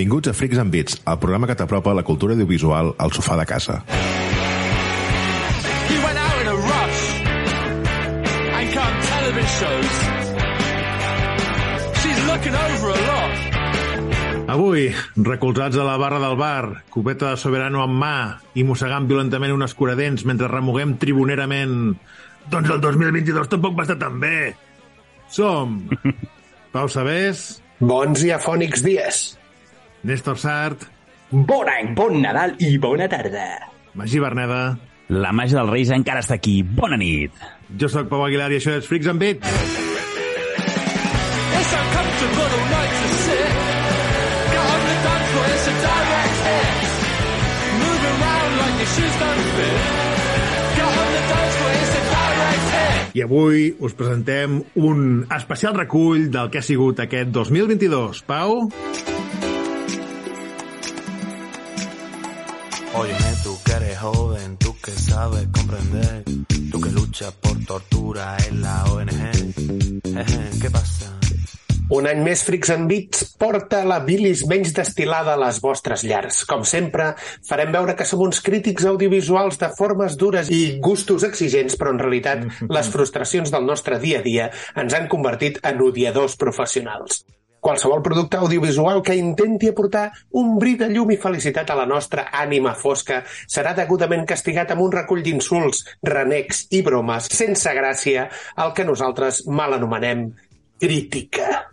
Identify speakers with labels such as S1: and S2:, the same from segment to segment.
S1: Benvinguts a Freaks and Beats, el programa que t'apropa la cultura audiovisual al sofà de casa.
S2: He went out in a rush and cut television shows. She's looking over a lot.
S3: Avui, recolzats a la barra del bar, copeta de soberano en mà i mossegant violentament un escuradents mentre remuguem tribunerament doncs el 2022 tampoc va estar tan bé. Som Pau Sabés,
S4: Bons i afònics dies.
S3: Néstor Sart,
S5: Bon any, bon Nadal i bona tarda.
S3: Magí Berneda,
S6: La màgia dels Reis encara està aquí. Bona nit.
S3: jo sóc Pau Aguilar i això és Freaks and Beats.
S2: It's night to sit. Get on the dance floor, it's a direct hit. Move around like your shoes don't fit. Get on the dance floor, it's a direct hit.
S3: I avui us presentem un especial recull del que ha sigut aquest 2022. Pau?
S7: Que sabes comprender, tú que luchas por tortura en la ONG. Jeje, ¿Qué pasa?
S4: Un any més Freaks and Beats porta la bilis menys destilada a les vostres llars. Com sempre, farem veure que som uns crítics audiovisuals de formes dures i gustos exigents, però en realitat les frustracions del nostre dia a dia ens han convertit en odiadors professionals. Qualsevol producte audiovisual que intenti aportar un bri de llum i felicitat a la nostra ànima fosca serà degudament castigat amb un recull d'insults, renecs i bromes sense gràcia, el que nosaltres mal anomenem crítica.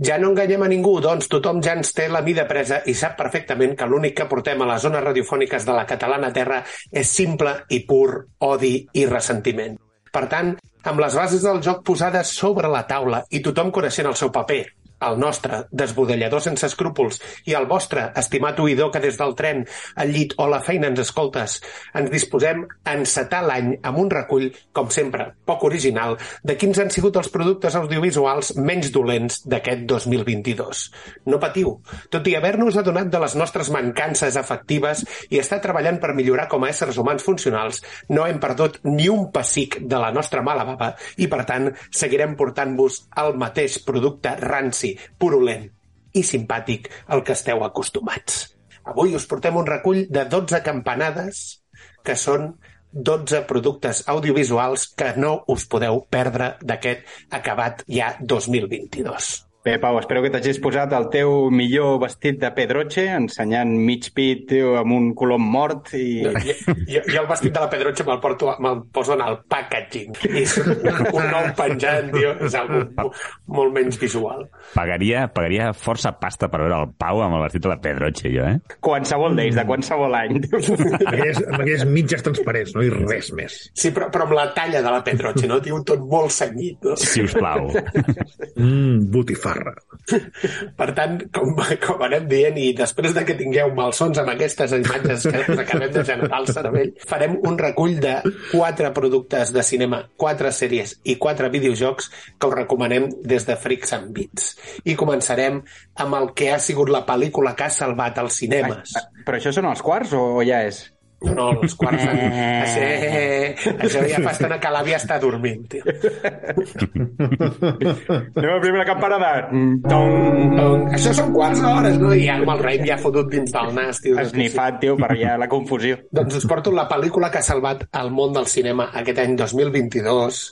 S4: Ja no enganyem a ningú, doncs tothom ja ens té la mida presa i sap perfectament que l'únic que portem a les zones radiofòniques de la catalana terra és simple i pur odi i ressentiment. Per tant, amb les bases del joc posades sobre la taula i tothom coneixent el seu paper, el nostre, desbudellador sense escrúpols, i el vostre, estimat oïdor que des del tren, al llit o la feina ens escoltes, ens disposem a encetar l'any amb un recull, com sempre, poc original, de quins han sigut els productes audiovisuals menys dolents d'aquest 2022. No patiu, tot i haver-nos adonat de les nostres mancances afectives i estar treballant per millorar com a éssers humans funcionals, no hem perdut ni un pessic de la nostra mala bava i, per tant, seguirem portant-vos el mateix producte ranci, purulent i simpàtic al que esteu acostumats. Avui us portem un recull de 12 campanades que són 12 productes audiovisuals que no us podeu perdre d'aquest acabat ja 2022.
S5: Bé, Pau, espero que t'hagis posat el teu millor vestit de pedroche, ensenyant mig pit, tio, amb un colom mort i...
S4: Jo, jo, jo el vestit de la Pedroche me'l porto, me'l poso en el packaging. I és un nou penjant, tio, és algo molt menys visual.
S6: Pagaria, pagaria força pasta per veure el Pau amb el vestit de la Pedroche, jo, eh?
S5: Qualsevol d'ells, de qualsevol any.
S3: Amb aquelles, amb aquelles mitges transparents, no? I res més.
S4: Sí, però, però amb la talla de la Pedroche, no? Tio, tot molt cenyit. No?
S6: Si us plau.
S3: Mmm, botifarra.
S4: Per tant, com, com anem dient, i després de que tingueu malsons amb aquestes imatges que us acabem de generar al cervell, farem un recull de quatre productes de cinema, quatre sèries i quatre videojocs que us recomanem des de Freaks and Beats. I començarem amb el que ha sigut la pel·lícula que ha salvat els cinemes.
S5: Però això són els quarts o ja és?
S4: No, els quarts... Això, això ja fa estona que l'àvia està dormint, tio.
S5: Anem a la primera campanada. Mm, Tom.
S4: Això són quarts d'hores, no? I amb el rei ja fotut dins del nas, tio.
S5: Esnifat, tio, per ja la confusió.
S4: Doncs us porto la pel·lícula que ha salvat el món del cinema aquest any 2022,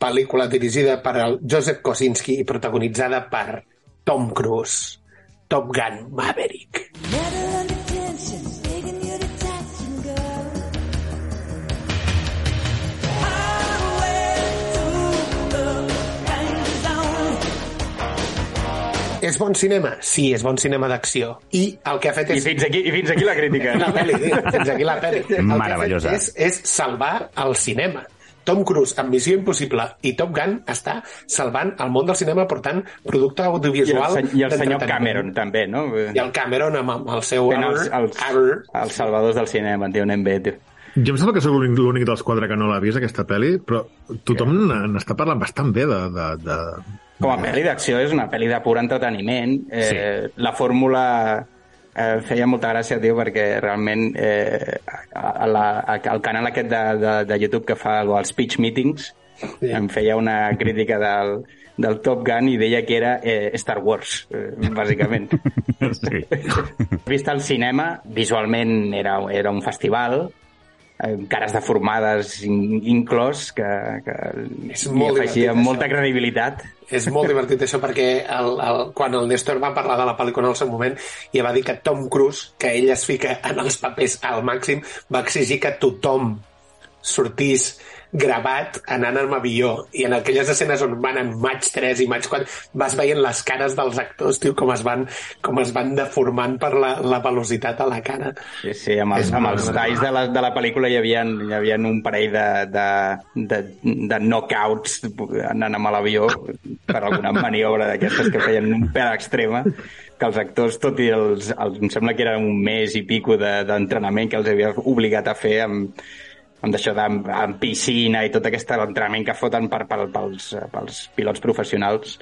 S4: pel·lícula dirigida per el Joseph Kosinski i protagonitzada per Tom Cruise, Top Gun Maverick. És bon cinema? Sí, és bon cinema d'acció. I el que ha fet
S5: I
S4: és...
S5: fins aquí, i fins aquí la crítica.
S4: La pel·li, tio, fins aquí la pel·li. El
S6: Meravellosa.
S4: que ha fet és, és salvar el cinema. Tom Cruise, amb Missió Impossible i Top Gun, està salvant el món del cinema portant producte
S5: I el,
S4: audiovisual
S5: I el senyor. Cameron, també, no?
S4: I el Cameron amb, amb el seu...
S5: Fent els, els,
S4: arr.
S5: els salvadors del cinema, tio, anem bé, tio.
S3: Jo em sembla que sóc l'únic dels quatre que no l'ha vist, aquesta pel·li, però tothom n'està parlant bastant bé de... de, de...
S5: Com a pel·li d'acció és una pel·li de pur entreteniment. Eh, sí. La fórmula eh, feia molta gràcia, tio, perquè realment eh, a, a la, a, el canal aquest de, de, de YouTube que fa els pitch meetings Sí. Em feia una crítica del, del Top Gun i deia que era eh, Star Wars, eh, bàsicament.
S6: Sí.
S5: Vist al cinema, visualment era, era un festival, cares deformades in, inclòs, que, que
S4: És
S5: li
S4: molt
S5: afegia
S4: divertit,
S5: molta
S4: això.
S5: credibilitat.
S4: És molt divertit això perquè el, el, quan el Néstor va parlar de la pel·lícula en el seu moment i va dir que Tom Cruise, que ell es fica en els papers al màxim, va exigir que tothom sortís gravat anant amb avió. I en aquelles escenes on van en maig 3 i maig 4 vas veient les cares dels actors tio, com es van, com es van deformant per la, la velocitat a la cara.
S5: Sí, sí, amb els, amb els talls de la, de la pel·lícula hi havia, hi havia un parell de, de, de, de knockouts anant amb l'avió per alguna maniobra d'aquestes que feien un pèl extrema que els actors, tot i els, els, em sembla que era un mes i pico de- d'entrenament de, que els havia obligat a fer amb, amb d'això amb, amb piscina i tot aquest entrenament que foten per, per, pels, pels pilots professionals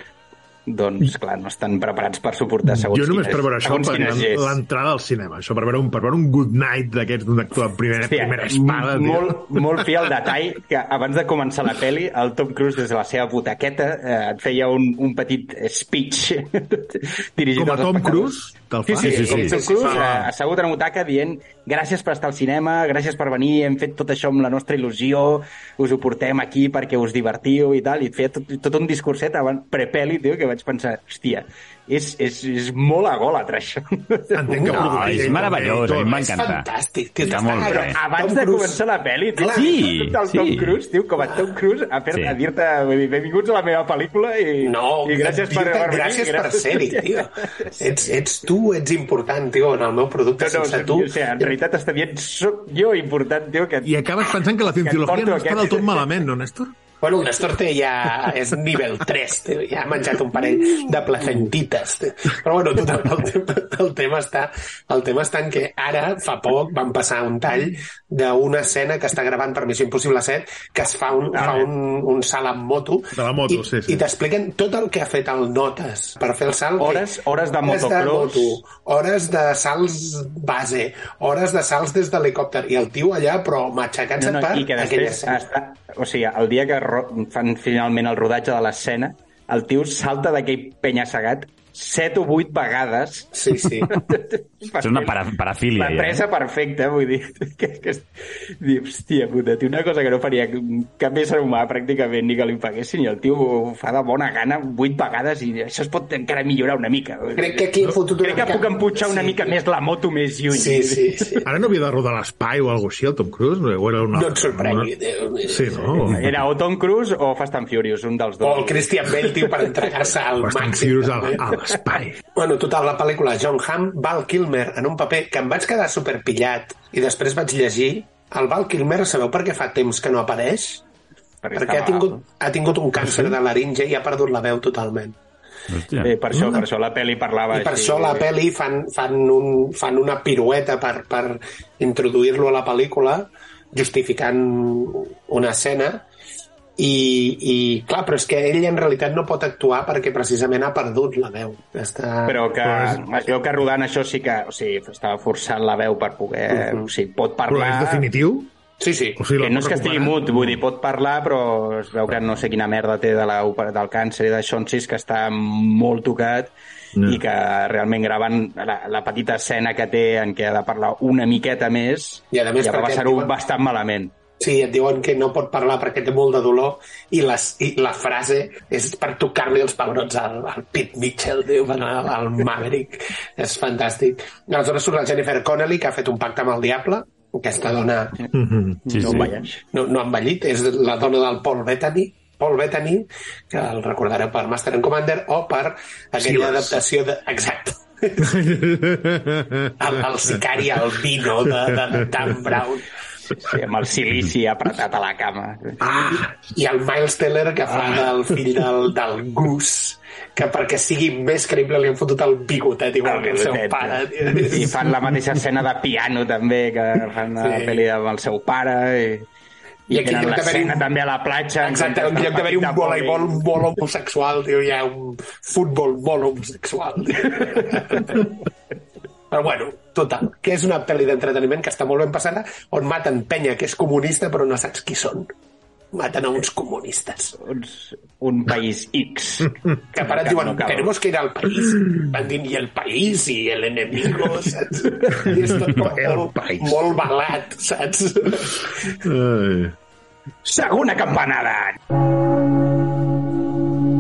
S5: doncs, clar, no estan preparats per suportar segons
S3: Jo només
S5: quines-
S3: per veure això
S5: gest.
S3: l'entrada al cinema. Això per veure un, per veure un good night d'aquests d'un actor de primera,
S5: Hòstia,
S3: primera espada.
S5: molt, molt fi al detall que abans de començar la peli el Tom Cruise des de la seva butaqueta eh, et feia un, un petit speech dirigit
S3: Com a Tom
S5: espectadors.
S3: Cruise? Te'l fa?
S5: Sí, sí, sí,
S6: sí,
S5: com
S6: sí.
S5: Tom Cruise
S4: sí.
S5: eh, assegut en una butaca dient gràcies per estar al cinema, gràcies per venir, hem fet tot això amb la nostra il·lusió, us ho portem aquí perquè us divertiu i tal, i et feia tot, tot un discurset abans, prepeli, tio, que vaig pensar, hòstia, és, és, és molt agòlatre, això.
S3: Entenc que
S4: No,
S3: produeix
S6: és
S3: ell
S6: meravellós, a mi m'ha
S4: és fantàstic tio,
S6: Està molt
S4: però
S6: bé.
S5: Abans
S4: Tom
S5: de començar la pel·li, tio,
S6: Sí,
S5: el Tom
S6: sí.
S5: Cruise, tio, com a Tom Cruise, a, fer,
S6: Sí.
S5: a dir-te, vull dir, benvinguts a la meva pel·lícula i,
S4: No,
S5: i gràcies per, venir.
S4: gràcies per ser-hi, tio. Ets, ets tu, ets important, tio, en el meu producte.
S5: No, no,
S4: Sense tu...
S5: o sigui, en realitat està dient, soc jo important, tio, que...
S3: I acabes pensant que la
S5: Que
S3: cienciologia no està del tot malament, no, Néstor?
S4: Bueno, el Néstor té ja... és nivell 3, tio, ja ha menjat un parell de placentites. Tio. Però bueno, total, el, tema, el, tema està, el tema està en que ara, fa poc, van passar un tall d'una escena que està gravant per Missió Impossible 7 que es fa un, fa un, un salt amb moto
S3: De la moto,
S4: i,
S3: sí, sí.
S4: i t'expliquen tot el que ha fet el Notes per fer el salt.
S5: Hores- hores de
S4: Hores
S5: motocross.
S4: moto, hores de salts base, hores de salts des d'helicòpter, i el tio allà, però matxacant-se
S5: No, no,
S4: per
S5: que
S4: aquella
S5: després,
S4: escena.
S5: està, o sigui, el dia que fan finalment el rodatge de l'escena, el tio salta d'aquell penya-segat set o vuit vegades.
S4: Sí, sí.
S6: És una para, parafília,
S5: La
S6: ja.
S5: presa perfecta, vull dir, que, que, dir, hòstia puta, tio, una cosa que no faria cap ésser humà pràcticament ni que li paguessin, i el tio ho fa de bona gana vuit vegades i això es pot encara millorar una mica.
S4: Crec que aquí fotut una
S5: Crec que puc empujar una
S4: Sí.
S5: mica més la moto més lluny.
S4: Sí, sí, sí.
S3: Ara no havia de rodar l'espai o alguna així, el Tom Cruise? O era una...
S4: No et sorprengui, tio.
S3: Sí, no?
S5: Era o Tom Cruise o Fast and Furious, un dels dos.
S4: O el Christian Bale, tio, per entregar-se al
S3: Bastant
S4: màxim.
S3: Furious a,
S4: també.
S3: a l'espai.
S4: Bueno, total, la pel·lícula John Hamm, Val Kilmer, en un paper que em vaig quedar superpillat i després vaig llegir. El Val Kilmer, sabeu per què fa temps que no apareix?
S5: Perquè,
S4: Perquè ha tingut, ha tingut un càncer de laringe i ha perdut la veu totalment.
S6: Hòstia.
S5: Eh, per això, per això la pel·li parlava
S4: I per
S5: així.
S4: això la pel·li fan, fan, un, fan una pirueta per, per introduir-lo a la pel·lícula, justificant una escena, i, i clar, però és que ell en realitat no pot actuar perquè precisament ha perdut la veu. Està...
S5: Però que es veu que rodant això sí que o sigui, estava forçant la veu per poder... O sigui, pot
S3: Però
S5: parlar...
S3: és definitiu?
S4: Sí, sí.
S3: O sigui,
S5: Que no és que estigui mut, vull dir, pot parlar, però es veu que no sé quina merda té de la, del càncer i d'això en si, que està molt tocat
S3: No.
S5: i que realment gravant la, la petita escena que té en què ha de parlar una miqueta més
S4: I a més
S5: ja va passar-ho
S4: diuen-
S5: bastant malament.
S4: Sí, et diuen que no pot parlar perquè té molt de dolor i, les, i la frase és per tocar-li els pebrots al, al Pete Mitchell, diu, al, al Maverick. És fantàstic. Aleshores surt la Jennifer Connelly, que ha fet un pacte amb el diable. Aquesta dona
S3: Mhm.
S6: Sí,
S5: No
S6: sí.
S5: vayas.
S4: no, no ha envellit, és la dona del Paul Bettany, Paul Bettany, que el recordareu per Master and Commander, o per aquella
S3: Silas.
S4: adaptació de... Exacte. el, el sicari albino de, de, de Dan Brown.
S5: Sí, amb el silici apretat a la cama.
S4: Ah, i el Miles Teller que fa del fill del, del Goose que perquè sigui més creïble li han fotut el bigotet igual que el seu pare tio.
S5: I fan la mateixa escena de piano també, que fan la
S4: Sí.
S5: pel·li amb el seu pare i,
S4: I
S5: i
S4: aquí en
S5: tenen l'escena
S4: un-
S5: també a la platja.
S4: Exacte, en lloc d'haver-hi un voleibol molt homosexual, tio, hi ha un futbol molt homosexual. Però bueno, total, que és una pel·li d'entreteniment que està molt ben passada, on maten penya que és comunista però no saps qui són. maten a uns comunistes.
S5: Uns, un país X.
S4: Que per
S5: Que
S4: diuen,
S5: no
S4: tenemos que ir al país. Van dir, i el país, i el enemigo, saps? I és tot com
S3: El
S4: molt,
S3: país.
S4: molt balat, saps?
S3: Ai.
S5: Segona campanada!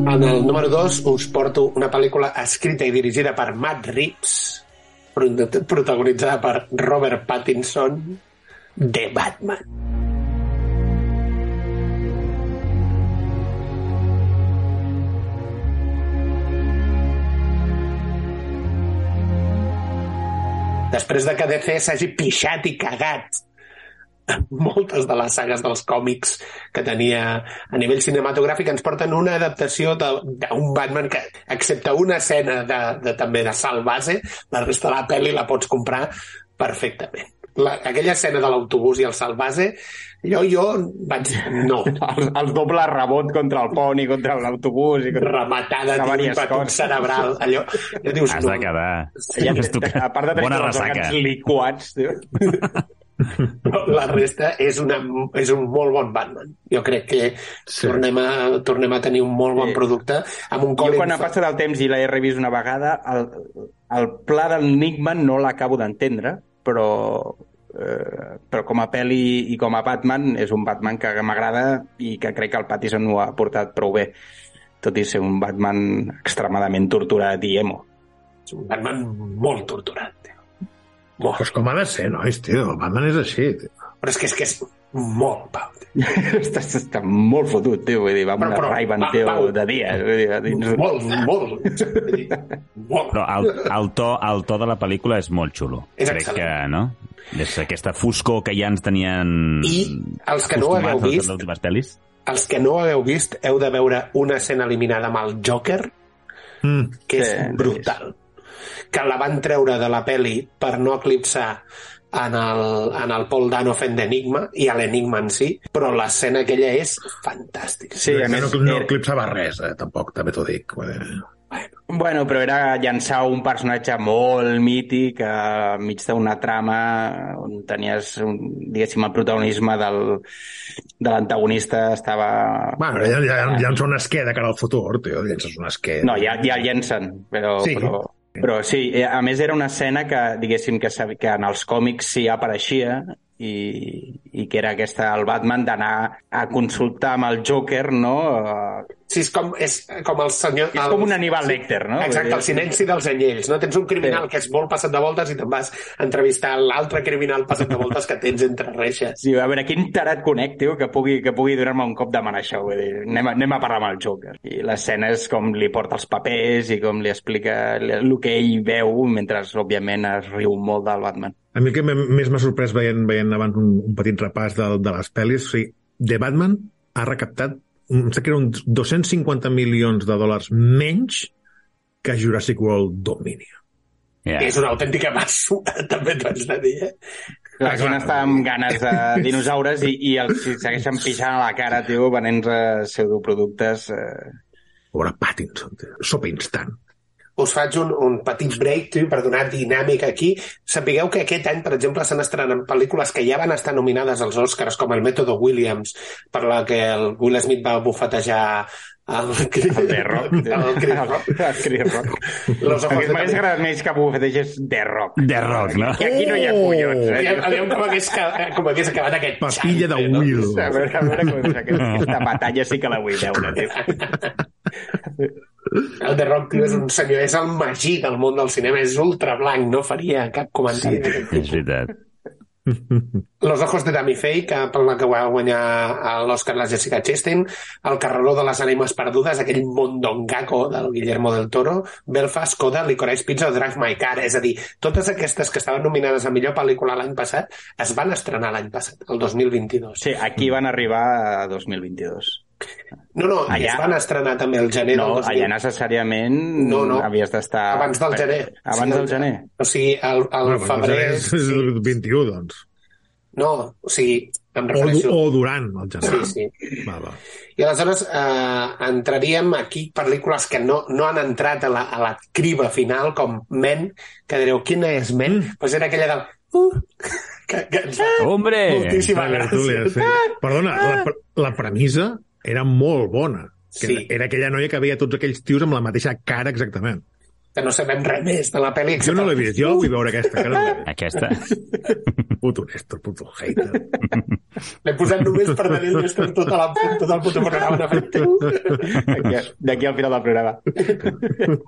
S4: En el número 2 us porto una pel·lícula escrita i dirigida per Matt Reeves, protagonitzada per Robert Pattinson, The Batman. Després de que DC s'hagi pixat i cagat moltes de les sagues dels còmics que tenia a nivell cinematogràfic ens porten una adaptació de- d'un Batman que, excepte una escena de, de, també de salt base, la resta de la pel·li la pots comprar perfectament. La, aquella escena de l'autobús i el salt base, jo, jo vaig... No,
S5: Els, els doble rebot contra el pont i contra l'autobús i contra...
S4: rematada,
S5: De
S4: tio,
S5: diverses
S4: un batut cerebral, allò... Ja dius,
S6: Has de quedar.
S5: Ja,
S6: que-
S5: a part de tenir els
S6: ressaca.
S5: òrgans liquats, tio.
S4: Però la resta és, una, és un molt bon Batman. Jo crec que
S3: Sí.
S4: tornem, a, tornem a tenir un molt bon
S5: Sí.
S4: producte amb un
S5: Jo
S4: Colin
S5: quan ha passat el temps i l'he revist una vegada, el, el pla del Nickman no l'acabo d'entendre, però, eh, però com a pel·li i com a Batman és un Batman que m'agrada i que crec que el Pattinson ho ha portat prou bé, tot i ser un Batman extremadament torturat i emo.
S4: És un Batman molt torturat. Molt.
S3: Pues com ha de ser, nois, tio. El Batman és així, tio.
S4: Però és que és, que és molt pau. Tio.
S5: està, està molt fotut, tio, vull dir, va amb
S4: Però-
S5: una
S4: però,
S5: Ray-Ban,
S4: va,
S5: tio,
S4: Pau.
S5: de dia. Vull dir, dins...
S4: Molt, molt. Molt.
S6: Però el, el, to, el to de la pel·lícula és molt xulo.
S4: És
S6: Crec
S4: excel·lent.
S6: que, no? És aquesta foscor que ja ens tenien
S4: I els que no ho hagueu vist-
S6: les últimes pel·lis.
S4: Els que no ho hagueu vist, heu de veure una escena eliminada amb el Joker,
S3: Mm.
S4: que és
S5: Sí,
S4: brutal. Que la van treure de la peli per no eclipsar en el, en el Paul Dano fent d'Enigma i a l'Enigma en si, però l'escena aquella és fantàstica.
S5: Sí, a més,
S3: no, no eclipsava res, eh, tampoc, també t'ho dic.
S5: Bueno, però era llançar un personatge molt mític enmig d'una trama on tenies, un, diguéssim, el protagonisme del, de l'antagonista estava...
S3: Bueno, ja, ja, ja ens fa un esquer de cara al futur, tio. Llences un esquer.
S5: No, ja, ja el llencen, però...
S3: Sí.
S5: Però, però sí, eh, a més era una escena que, diguéssim, que, que en els còmics sí apareixia i, i que era aquesta, el Batman d'anar a consultar amb el Joker, no?
S4: Sí, és com, és com el senyor...
S5: És
S4: el,
S5: com un Aníbal Lecter, no?
S4: Exacte, el silenci dels anyells. No? Tens un criminal
S5: Sí.
S4: que és molt passat de voltes i te'n vas a entrevistar l'altre criminal passat de voltes que tens entre reixes.
S5: Sí, a veure, quin tarat conec, tio, que pugui, que pugui donar-me un cop de mà això, vull dir, anem a, anem a parlar amb el Joker. I l'escena és com li porta els papers i com li explica el que ell veu, mentre, òbviament, es riu molt del Batman.
S3: A mi el que més m'ha sorprès veient, veient abans un, un petit repàs de, de les pel·lis, o sigui, The Batman ha recaptat em sembla que eren uns 250 milions de dòlars menys que Jurassic World Dominion.
S6: Yeah.
S4: És una autèntica basura, també t'ho haig de dir, eh?
S5: La gent està amb ganes de dinosaures i, i els segueixen pixant a la cara, tio, venent pseudoproductes. Eh...
S3: Pobre Pattinson, tio. Sopa instant.
S4: Us faig un, un petit break tio, per donar dinàmica aquí. Sapigueu que aquest any, per exemple, s'han estrenat pel·lícules que ja van estar nominades als Oscars, com El mètode Williams, per la que el Will Smith va bufetejar el,
S5: El The Rock.
S4: el Chris Rock.
S5: El Chris Rock.
S4: Los ojos de
S5: M'hagués agradat més que bufetegés The Rock.
S6: The Rock, no?
S5: Que aquí no hi ha collons, eh?
S4: Aviam, aviam com, hagués, com hagués acabat aquest
S3: Papilla de
S4: no?
S3: Will.
S5: A veure, a veure com és aquesta, aquesta batalla sí que la vull veure, tio.
S4: El The Rock, tio, és un senyor, és el magí del món del cinema, és ultra blanc, no faria cap comentari. Sí.
S6: És veritat.
S4: Los ojos de Tammy Faye, que per la que va guanyar l'Oscar la Jessica Chastain, El carreró de les ànimes perdudes, aquell mondongaco del Guillermo del Toro, Belfast, Coda, Licorice Pizza o Drive My Car. És a dir, totes aquestes que estaven nominades a millor pel·lícula l'any passat es van estrenar l'any passat, el 2022.
S5: Sí, aquí van arribar a 2022.
S4: No, no, i
S5: Allà-
S4: es van estrenar també el gener
S5: No,
S4: del 2000.
S5: allà necessàriament
S4: No, no.
S5: havies d'estar...
S4: Abans del gener.
S5: Abans
S4: Sí,
S5: del gener.
S4: O sigui, el, el
S3: Bueno,
S4: febrer...
S3: és, és el 21, doncs.
S4: No, o sigui, em
S3: O,
S4: refereixo...
S3: o durant el gener.
S4: Sí, sí.
S3: Va, va.
S4: I aleshores eh, entraríem aquí pel·lícules que no, no han entrat a la, a la criba final, com Men, que direu, quina és Men? Mm. Pues era aquella del Uh, que, que
S6: Hombre!
S4: moltíssima
S3: La tertúlia,
S4: gràcia.
S3: sí. Perdona, la, pre- la premissa era molt bona. Que
S4: Sí.
S3: Era aquella noia que veia tots aquells tios amb la mateixa cara exactament.
S4: Que no sabem res més de la pel·li.
S3: Jo no l'he vist, jo vull veure aquesta cara. No
S6: Aquesta.
S3: puto Néstor, puto hater.
S4: L'he posat només per tenir el Néstor tota la, tot el puto programa en efecte.
S5: D'aquí al final del programa.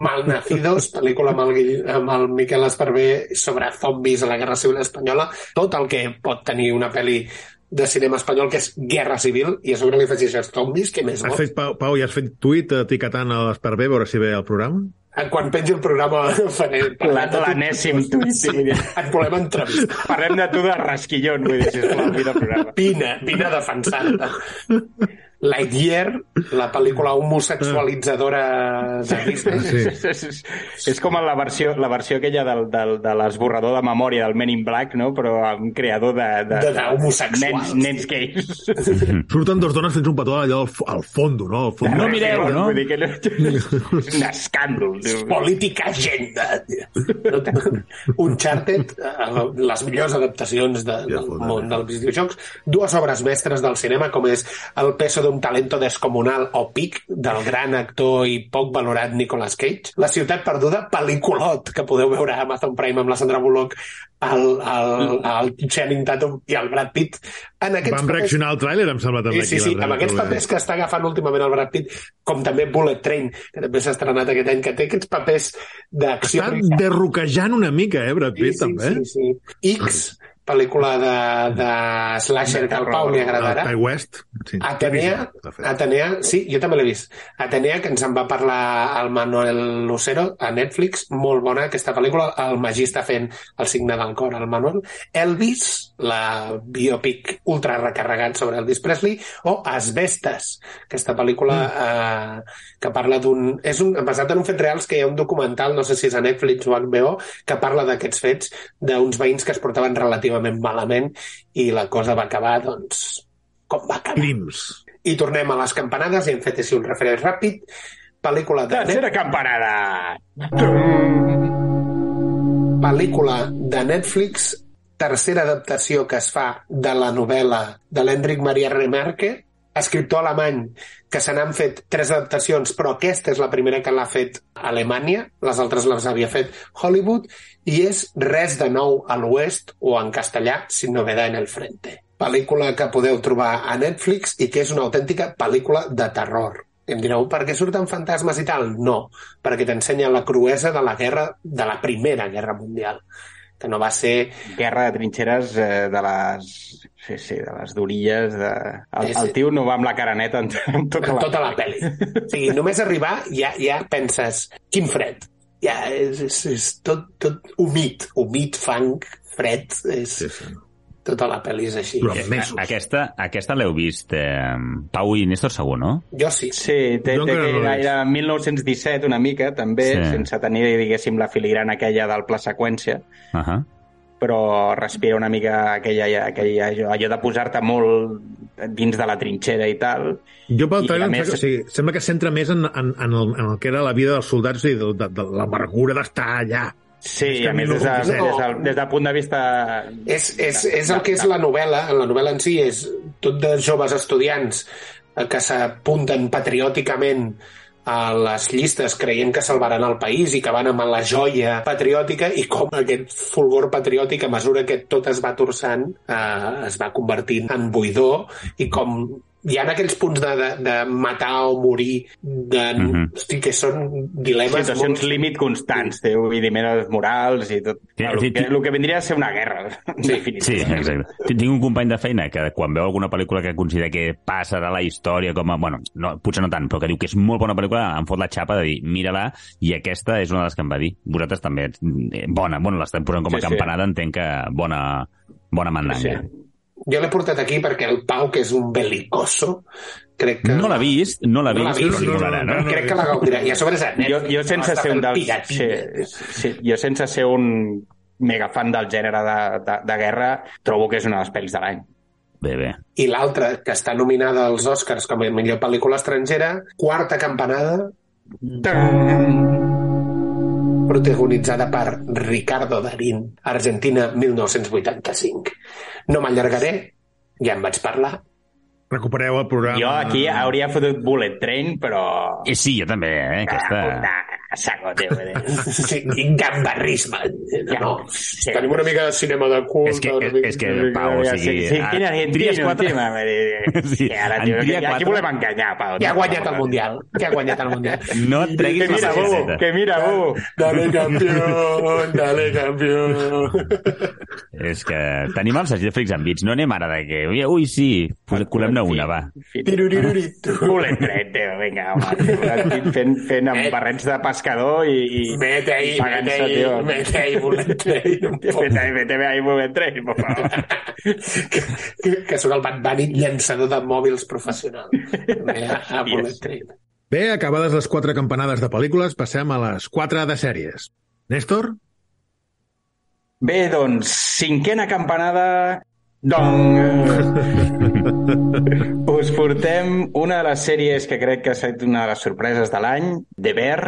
S4: Malnacidos, pel·lícula amb el, amb el Miquel Esparvé sobre zombis a la Guerra Civil Espanyola. Tot el que pot tenir una pel·li de cinema espanyol, que és Guerra Civil, i a sobre li afegeixes zombis, que més
S3: Has
S4: bo.
S3: fet, Pau, Pau, i has fet tuit etiquetant a l'Esparvé a veure si ve al programa?
S4: Quan pengi el programa faré...
S5: La- L'anèssim tuit. sí.
S4: Et volem entrevistar.
S5: Parlem de tu de rasquillon, vull dir, sisplau, mira el programa.
S4: Vine, vine a defensar-te. Lightyear, la pel·lícula homosexualitzadora de Disney.
S3: Sí.
S5: És, és, és com la versió, la versió aquella del, del, de l'esborrador de memòria del Men in Black, no? però amb un creador de, de,
S4: De- d'homosexuals.
S5: nens, nens gais.
S3: Surten dos dones fent un petó allò al, al fondo, no? Al fondo.
S6: No mireu, no?
S5: Vull dir que no... és un escàndol. tio.
S4: Política agenda. No. Uncharted, eh, les millors adaptacions de, del món dels videojocs, dues obres mestres del cinema, com és El peso d'un talento descomunal o Pic, del gran actor i poc valorat Nicolas Cage. La ciutat perduda, pel·lículot, que podeu veure a Amazon Prime amb la Sandra Bullock, el, el, el Channing Tatum i el Brad Pitt. En aquests
S3: Vam
S4: papers-
S3: reaccionar al tràiler, em sembla, també.
S4: Sí, sí, sí, amb aquests papers que està agafant últimament el Brad Pitt, com també Bullet Train, que també s'ha estrenat aquest any, que té aquests papers d'acció...
S3: Està derroquejant una mica, eh, Brad Pitt,
S4: sí,
S3: també.
S4: sí, sí. X, pel·lícula de, de slasher que al Pau li agradarà.
S3: Ty West. Sí.
S4: Atenea,
S3: vist.
S4: Atenea, sí, jo també l'he vist. Atenea, que ens en va parlar el Manuel Lucero a Netflix, molt bona aquesta pel·lícula, el Magí està fent el signe del cor, el Manuel. Elvis, la biopic ultra recarregat sobre Elvis Presley, o Asbestes, aquesta pel·lícula eh, que parla d'un... És un, basat en un fet reals que hi ha un documental, no sé si és a Netflix o HBO, que parla d'aquests fets d'uns veïns que es portaven relativament malament i la cosa va acabar, doncs, com va acabar.
S3: Crims.
S4: I tornem a les campanades i hem fet així un referent ràpid. Pel·lícula de,
S5: Tercera campanada!
S4: pel·lícula de Netflix, tercera adaptació que es fa de la novel·la de l'Enric Maria Remarque, escriptor alemany que se n'han fet tres adaptacions, però aquesta és la primera que l'ha fet Alemanya, les altres les havia fet Hollywood, i és Res de nou a l'oest, o en castellà, Sin novedad en el frente. Pel·lícula que podeu trobar a Netflix i que és una autèntica pel·lícula de terror. Em direu, per què surten fantasmes i tal? No, perquè t'ensenya la cruesa de la guerra, de la Primera Guerra Mundial, que no va ser
S5: Guerra de trinxeres eh, de les... Sí, sí, de les durilles. De... El,
S4: Sí, sí.
S5: el tio no va amb la cara neta en, en tota
S4: en
S5: la...
S4: tota la pel·li. O sigui, només arribar ja, ja penses, quin fred. Ja és, és, és tot, tot humit, humit, fang, fred, és,
S3: Sí, sí.
S4: tota la pel·li és així.
S3: Durant mesos.
S6: Aquesta, aquesta l'heu vist, eh, Pau i Néstor segur, no?
S4: Jo sí.
S5: Sí, té, té
S3: no
S5: era, era 1917 una mica, també,
S6: sí.
S5: sense tenir, diguéssim, la filigrana aquella del pla seqüència,
S6: Uh -huh.
S5: Però respira una mica aquella, aquella, allò, allò de posar-te molt dins de la trinxera i tal.
S3: Jo pel trailer
S5: més-
S3: sembla, o sigui, sembla que centra més en, en, en, el, en el que era la vida dels soldats i de, de, de l'amargura d'estar allà.
S5: Sí,
S3: És
S5: a més, des, de,
S3: 1917.
S5: des, del, des del punt de vista...
S4: És, és, és el que és la novel·la. La novel·la en si és tot de joves estudiants que s'apunten patriòticament a les llistes creient que salvaran el país i que van amb la joia patriòtica i com aquest fulgor patriòtic a mesura que tot es va torçant eh, es va convertint en buidor i com hi ha aquells punts de, de, de matar o morir de,
S6: Mhm.
S4: hosti, que són dilemes
S5: situacions límit constants, té vull dir, menes morals i tot.
S6: Sí,
S5: el,
S6: sí,
S5: que,
S6: sí.
S5: el que vindria a ser una guerra,
S6: Sí,
S5: definitiva.
S6: exacte. Tinc un company de feina que quan veu alguna pel·lícula que considera que passarà a la història com a... Bueno, no, potser no tant, però que diu que és molt bona pel·lícula, em fot la xapa de dir, mira-la, i aquesta és una de les que em va dir. Vosaltres també, eh, bona, bueno, l'estem posant com a
S5: Sí, sí.
S6: campanada, entenc que bona, bona mandanga.
S5: Sí.
S4: Jo l'he portat aquí perquè el Pau, que és un belicoso, crec que...
S6: No l'ha vist, no l'ha
S4: No
S6: vist,
S4: vist,
S6: però li
S3: no, no, no,
S6: no?
S3: no.
S4: Crec que la gaudirà. I a sobre és a
S5: Jo,
S4: Netflix.
S5: jo sense
S4: Està
S5: ser un dels... Sí, sí, jo sense ser un mega fan del gènere de, de, de guerra, trobo que és una de les pel·lis de l'any.
S6: Bé, bé.
S4: I l'altra, que està nominada als Oscars com a millor pel·lícula estrangera, quarta campanada, protagonitzada per Ricardo Darín, Argentina 1985. No m'allargaré, ja en vaig parlar.
S3: Recupereu el programa.
S5: Jo aquí hauria fotut Bullet Train, però...
S6: I sí, jo també, eh? Aquesta...
S5: Puta, saco, tio.
S4: Sí, Quin gambarrisme. No, no.
S5: Sí.
S4: Tenim una mica de cinema de culte.
S6: És que, és, és que Pau, o
S5: Sí,
S6: sigui...
S5: sí,
S6: ah,
S5: quin argentino,
S6: tries quatre... Sí,
S5: que ara,
S6: en
S5: tio,
S6: tria
S5: que, aquí
S6: quatre.
S5: volem enganyar, Pau.
S4: Que ha guanyat el Mundial. Que ha guanyat el Mundial.
S6: No et treguis
S5: Que
S6: la
S5: mira, Bobo, que mira, Bobo.
S4: Dale, campió, dale, campió.
S6: És que tenim els Sergi Flix amb bits. No anem ara de que... Ui, sí, colem-ne una, va.
S4: Tiruriruritu.
S5: Train, tio, vinga, home. Fent, fent amb barrets de pescador i... i
S4: Mete ahí,
S5: pagant-se,
S4: mete ahí,
S5: tio.
S4: mete ahí, Bullet Train. un poc.
S5: Vete ahí, vete ahí, Bullet Train, por favor.
S4: que, que, que surt el Bad Bunny llançador de mòbils professional. Bé, a, a Bullet
S5: Yes.
S4: Train.
S3: Bé, acabades les quatre campanades de pel·lícules, passem a les quatre de sèries. Néstor?
S5: Bé, doncs, cinquena campanada... Dong! Us portem una de les sèries que crec que ha estat una de les sorpreses de l'any, The Bear.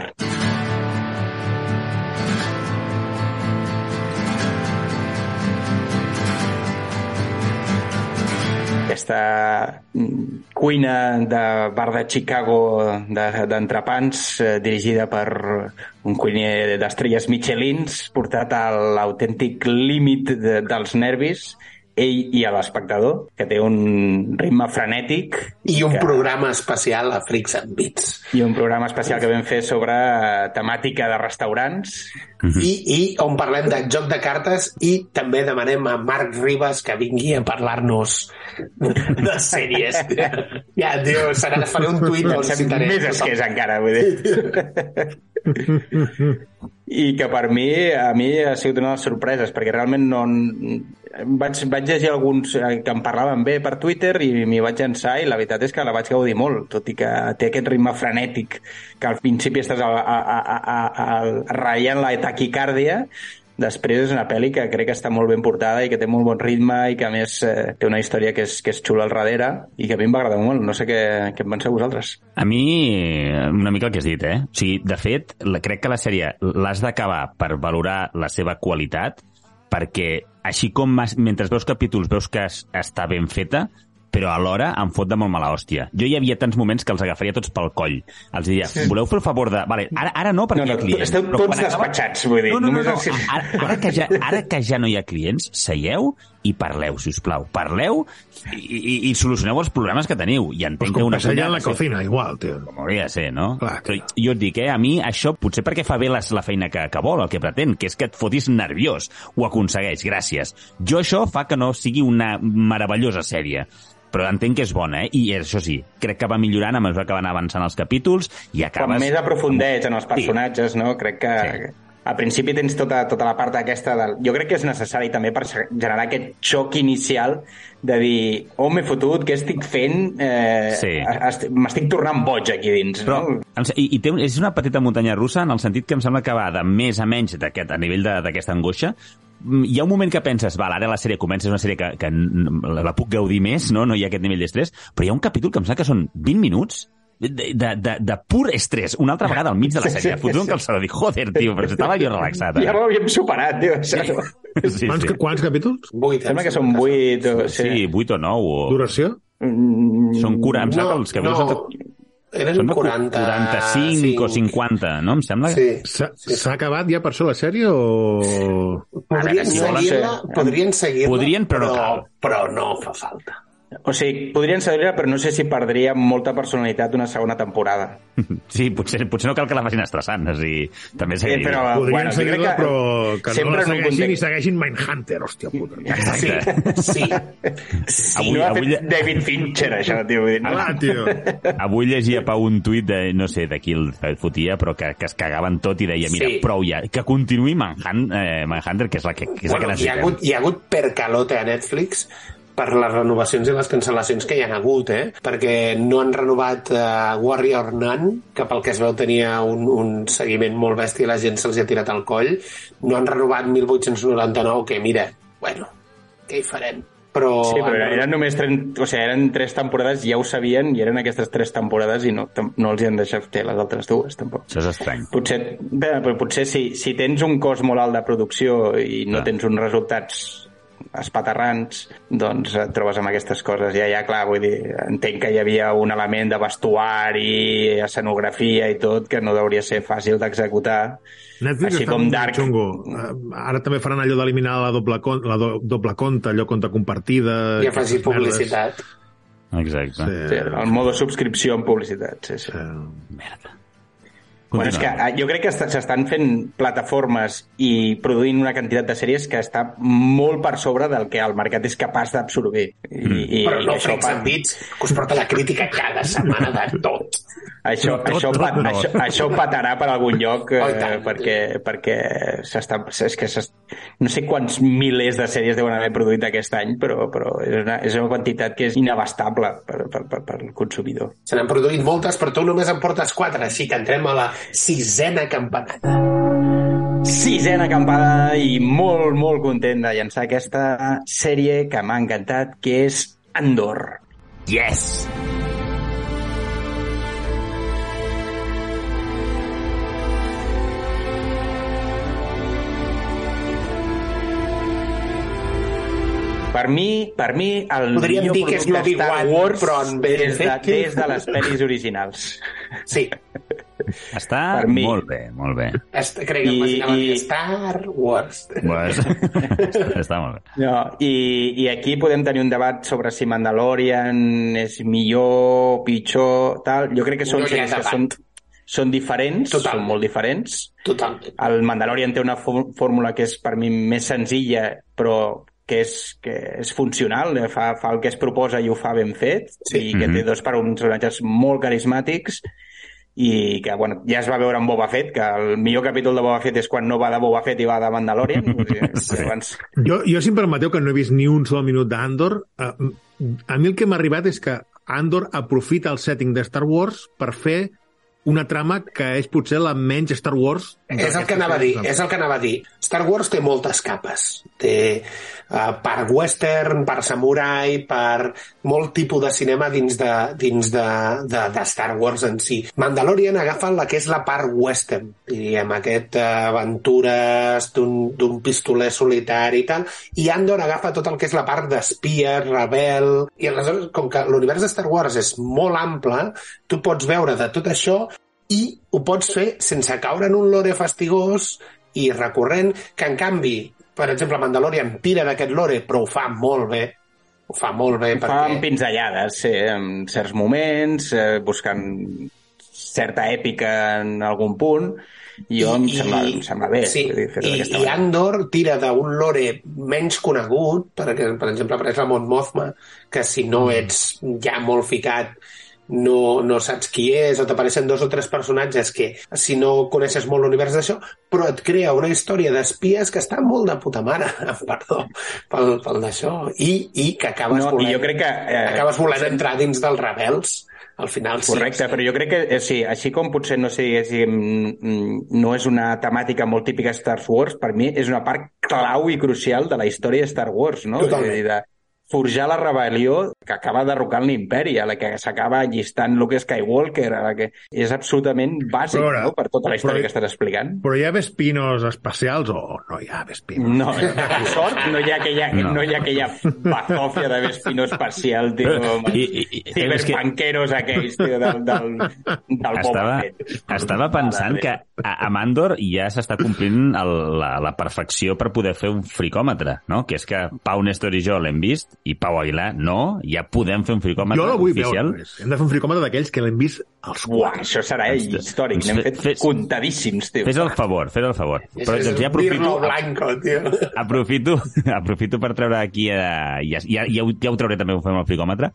S5: Aquesta mm, cuina de bar de Chicago de- d'entrepans eh, dirigida per un cuiner d'estrelles Michelins portat a l'autèntic límit de, dels nervis ell i a l'espectador, que té un ritme frenètic
S4: I un
S5: que,
S4: programa especial a Freaks and Beats.
S5: i un programa especial que vam fer sobre eh, temàtica de restaurants
S4: I, I on parlem de joc de cartes i també demanem a Marc Ribas que vingui a parlar-nos de sèries. Ja, tio, serà, faré un tuit on citaré.
S5: més esquers encara, vull dir. I que per mi, a mi ha sigut una de les sorpreses, perquè realment no... Vaig, vaig llegir alguns eh, que em parlaven bé per Twitter i m'hi vaig llançar i la veritat és que la vaig gaudir molt, tot i que té aquest ritme frenètic que al principi estàs a, a, a, a, a, ratllant la taquicàrdia Després és una pel·li que crec que està molt ben portada i que té molt bon ritme i que a més eh, té una història que és, que és xula al darrere i que a mi em va agradar molt. No sé què, què en penseu vosaltres.
S6: A mi, una mica el que has dit, eh? O sigui, de fet, la, crec que la sèrie l'has d'acabar per valorar la seva qualitat, perquè així com mas- mentre veus capítols veus que es, està ben feta, però alhora em fot de molt mala hòstia. Jo hi havia tants moments que els agafaria tots pel coll. Els diria, voleu fer el favor de... Vale, ara, ara no, perquè
S5: No, no,
S6: hi ha clients.
S5: esteu tots
S6: quan acaba-
S5: despatxats, vull dir,
S6: No, no, no,
S5: només
S6: no. Ara, ara, que ja, ara que ja no hi ha clients, seieu i parleu, si us plau. Parleu i, i, i solucioneu els problemes que teniu. I entenc
S3: Pues
S6: que
S3: com
S6: una
S3: en
S6: ha
S3: la
S6: de ser-
S3: cocina, igual, tio.
S6: com hauria de ser, no?
S3: Clar.
S6: Però jo et dic, eh, a mi això potser perquè fa bé les, la feina que, que vol, el que pretén, que és que et fotis nerviós. Ho aconsegueix, gràcies. Jo això fa que no sigui una meravellosa sèrie però entenc que és bona, eh? I això sí, crec que va millorant a mesura que van avançant els capítols i acabes...
S5: més aprofundeix en els personatges, no? Crec que
S6: Sí.
S5: Al principi tens tota, tota la part aquesta del... Jo crec que és necessari també per generar aquest xoc inicial de dir on m'he fotut, què estic fent, eh,
S6: Sí.
S5: est- m'estic tornant boig aquí dins.
S6: Però,
S5: no?
S6: i, i té, un- és una petita muntanya russa en el sentit que em sembla que va de més a menys d'aquest a nivell d'aquesta angoixa. Mm, Hi ha un moment que penses, val, ara la sèrie comença, és una sèrie que, que la puc gaudir més, no? no hi ha aquest nivell d'estrès, però hi ha un capítol que em sembla que són 20 minuts de, de, de, de pur estrès, una altra vegada al mig de la sèrie, fotut un calçador, dic, joder, tio, però estava jo relaxat.
S5: Ja
S6: ara.
S5: ho havíem superat, tio. Això.
S6: Sí,
S3: Quants,
S6: sí.
S3: quants capítols?
S4: Vuit,
S5: Sembla que són vuit o...
S6: Sí, 8 o 9. O...
S3: Duració?
S5: Mm,
S6: Són 40, em sembla que els capítols
S4: no,
S6: són...
S4: eren
S6: Són de
S4: 40...
S6: 45 o 50, no? Em sembla...
S4: Sí.
S3: S'ha s'ha acabat ja per això la sèrie o...
S4: Podrien seguir-la, podrien seguir-la,
S6: Podrien, però no
S4: però,
S6: cal.
S4: però no fa falta.
S5: O sigui, podrien seguir però no sé si perdria molta personalitat una segona temporada.
S6: Sí, potser, potser no cal que la facin estressant, o sigui, també
S5: Sí,
S6: seguiria.
S5: però-
S3: Podrien
S5: bueno,
S3: seguir-la,
S5: que
S3: però que no
S5: sempre
S3: la
S5: en un
S3: segueixin i
S5: context-
S3: segueixin Mindhunter, hòstia puta.
S4: Sí, sí. sí.
S6: Avui-
S5: no ha
S6: avui-
S5: fet David Fincher, això, tio. Dir, no?
S3: Clar, tio.
S6: Avui llegia Pau un tuit de, no sé de qui el fotia, però que, que es cagaven tot i deia, mira,
S4: Sí.
S6: prou ja, que continuï Manhunt, eh, Manhunter, que és la que, que, és
S4: Bueno,
S6: la que
S4: hi, ha
S6: necessitem.
S4: hagut, hi ha hagut percalote a Netflix per les renovacions i les cancel·lacions que hi han hagut, eh? Perquè no han renovat uh, Warrior Nun, que pel que es veu tenia un, un seguiment molt bèstia i la gent se'ls ha tirat al coll. No han renovat 1899, que mira, bueno, què hi farem? però...
S5: Sí, però eren només tres, o sigui, eren tres temporades, ja ho sabien, i eren aquestes tres temporades i no, no els hi han deixat fer les altres dues, tampoc.
S6: Això és estrany.
S5: Potser, bé, però potser si, si tens un cost molt alt de producció i no
S6: Clar.
S5: tens uns resultats espaterrants, doncs et trobes amb aquestes coses. Ja, ja, clar, vull dir, entenc que hi havia un element de vestuari, escenografia i tot, que no hauria ser fàcil d'executar.
S3: Netflix
S5: Així com Dark.
S3: xungo. Eh, Ara també faran allò d'eliminar la doble, con- la do, doble compte, allò compte compartida...
S4: I afegir
S3: aquestes merdes.
S4: publicitat.
S6: Exacte.
S3: Sí.
S5: Sí, el modo subscripció en publicitat, sí, sí.
S3: Eh,
S6: Merda.
S5: Bueno, és que eh, jo crec que est- s'estan fent plataformes i produint una quantitat de sèries que està molt per sobre del que el mercat és capaç d'absorbir. I, i,
S4: Però no
S5: i això,
S4: and Beats, que us porta la crítica cada setmana de tot.
S5: Això,
S6: Tot,
S5: això,
S6: tot
S5: pat,
S6: no.
S5: això, això patarà per algun lloc eh,
S4: Oh, i tant.
S5: perquè, perquè s'està... És que no sé quants milers de sèries deuen haver produït aquest any, però, però és, una, és una quantitat que és inabastable per, per, per, per el consumidor.
S4: Se n'han produït moltes, però tu només en portes quatre, així que entrem a la sisena campanada.
S5: Sisena acampada i molt, molt content de llançar aquesta sèrie que m'ha encantat, que és Andor.
S6: Yes!
S5: Per mi, per mi el
S4: Podríem
S5: millor
S4: dir que és
S5: Star
S4: l'Obi-Wan,
S5: Wars
S4: però en ben
S5: des, de, des de les pel·lis originals.
S4: Sí,
S6: Està
S5: Per mi.
S6: molt bé, molt bé.
S4: est- crec que
S5: I- i-
S4: Star Wars.
S6: Pues, està molt bé.
S5: No, i, I aquí podem tenir un debat sobre si Mandalorian és millor, pitjor, tal. Jo crec que són
S4: No
S5: sèries que són, són diferents,
S4: Total.
S5: són molt diferents.
S4: Totalment.
S5: El Mandalorian té una fó- fórmula que és per mi més senzilla, però que és, que és funcional, eh, fa, fa el que es proposa i ho fa ben fet,
S4: Sí.
S5: i que
S6: Mhm.
S5: té dos personatges molt carismàtics, i que, bueno, ja es va veure amb Boba Fett, que el millor capítol de Boba Fett és quan no va de Boba Fett i va de Mandalorian.
S6: Sí.
S5: abans...
S3: Jo, jo, si em permeteu, que no he vist ni un sol minut d'Andor, eh, a mi el que m'ha arribat és que Andor aprofita el setting de Star Wars per fer una trama que és potser la menys Star Wars.
S4: És el que anava a dir, és el que anava a dir. Star Wars té moltes capes. Té uh, part western, part samurai, per molt tipus de cinema dins de, dins de, de, de Star Wars en si. Mandalorian agafa la que és la part western, diríem, aquest uh, aventures d'un pistoler solitari i tal, i Andor agafa tot el que és la part d'espia, rebel, i aleshores, com que l'univers de Star Wars és molt ample, tu pots veure de tot això i ho pots fer sense caure en un lore fastigós i recurrent, que en canvi, per exemple, Mandalorian tira d'aquest lore, però ho fa molt bé. Ho fa molt bé
S5: Fa
S4: perquè...
S5: amb pinzellades, sí, en certs moments, eh, buscant certa èpica en algun punt, i jo em, sembla, em sembla bé
S4: sí,
S5: dir,
S4: i, i
S5: manera.
S4: Andor tira d'un lore menys conegut, perquè, per exemple, apareix la Mon Mothma, que si no
S5: Mm.
S4: ets ja molt ficat no, no saps qui és, o t'apareixen dos o tres personatges que, si no coneixes molt l'univers d'això, però et crea una història d'espies que està molt de puta mare, perdó, pel, pel d'això, i, i que acabes
S5: No, i jo crec que, eh,
S4: acabes volent entrar dins dels rebels, al final sí.
S5: Correcte, però jo crec que, eh, sí, així com potser no sé, si, mm, no és una temàtica molt típica de Star Wars, per mi és una part clau i crucial de la història de Star Wars, no?
S4: Totalment.
S5: És a dir, de forjar la rebel·lió que acaba derrocant l'imperi, a la que s'acaba allistant Luke Skywalker, a la que és absolutament bàsic
S3: Però ara-
S5: no? per tota la història
S3: però-
S5: que estàs explicant.
S3: Però hi ha Vespinos especials o no hi ha Vespinos?
S5: No, amb sort no hi ha aquella, no.
S6: No.
S5: hi ha aquella bazofia de Vespino espacial, tio, amb
S6: I-
S5: els
S6: i- i- és que-
S5: ciberpanqueros aquells, tio, del, del, del Boba
S6: Estava,
S5: Fett.
S6: estava pensant que a, a Mandor ja s'està complint el, la, la perfecció per poder fer un fricòmetre, no? Que és que Pau Néstor i jo l'hem vist i Pau Aguilar no, ja podem fer un fricòmetre
S3: Jo la vull
S6: oficial.
S3: veure. Hem de fer un fricòmetre d'aquells que l'hem vist als
S5: Uah,
S3: quatre.
S5: això serà
S6: Doncs,
S5: històric. N'hem
S6: fe-
S5: fet
S6: fes-
S5: comptadíssims, tio.
S6: Fes el favor, fes el favor.
S4: És,
S6: Però doncs, ja aprofito,
S4: blanco, tio.
S6: aprofito, aprofito per treure aquí, eh, ja, ja, ja, ho, ja ho trauré també, ho fem el fricòmetre,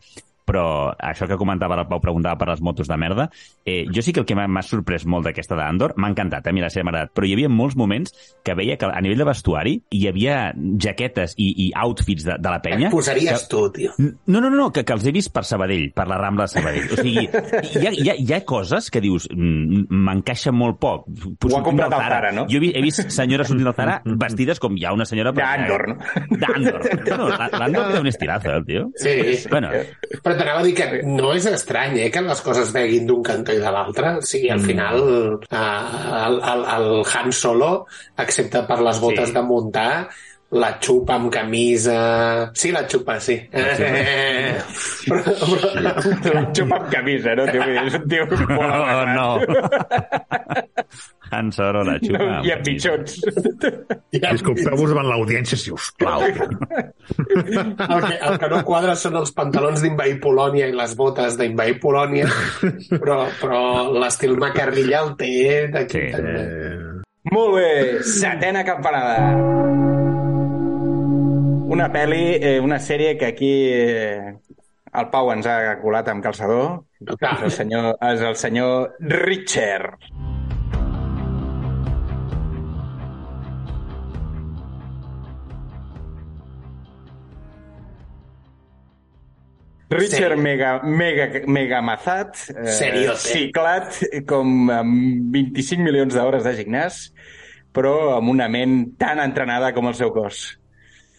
S6: però això que comentava el Pau, preguntava per les motos de merda, eh, jo sí que el que m'ha sorprès molt d'aquesta d'Andor, m'ha encantat, eh? a mi la m'ha agradat, però hi havia molts moments que veia que a nivell de vestuari hi havia jaquetes i, i outfits de, de la penya...
S4: Et posaries
S6: que...
S4: tu, tio.
S6: No, no, no, que, que els he vist per Sabadell, per la Rambla de Sabadell. O sigui, hi ha, hi ha, hi ha coses que dius, mm, m'encaixa molt poc.
S5: Ho ha comprat al Zara, no?
S6: Jo he, he vist senyores sortint del Zara vestides com hi ha una senyora...
S5: D'Andor, no?
S6: D'Andor. Bueno, la- l'Andor té un estilazo, eh, el tio.
S4: Sí.
S6: Bueno,
S4: Però t'anava a dir que no és estrany, eh, que les coses veguin d'un cantó i de l'altre. O sigui,
S6: Mm.
S4: al final, eh, el, el, el Han Solo, excepte per les botes
S5: Sí.
S4: de muntar, la xupa amb camisa... Sí, la xupa, sí. Eh, però, però,
S5: La xupa amb camisa, no? Tio, és un tio molt
S6: oh, no. Han Solo la xupa.
S5: No, I amb pitjons.
S3: Disculpeu-vos davant l'audiència, si us plau.
S4: el, que, el que no quadra són els pantalons d'invair Polònia i les botes d'invair Polònia, però, però l'estil macarrilla el té d'aquí
S6: Sí.
S4: també.
S5: Molt bé, setena campanada. Una pel·li, eh, una sèrie que aquí eh, el Pau ens ha colat amb calçador. És el senyor, és el senyor Richard. Richard
S4: Sí.
S5: Mega, Mega, Mega Mazat, eh,
S4: Seriote.
S5: ciclat com amb 25 milions d'hores de gimnàs, però amb una ment tan entrenada com el seu cos.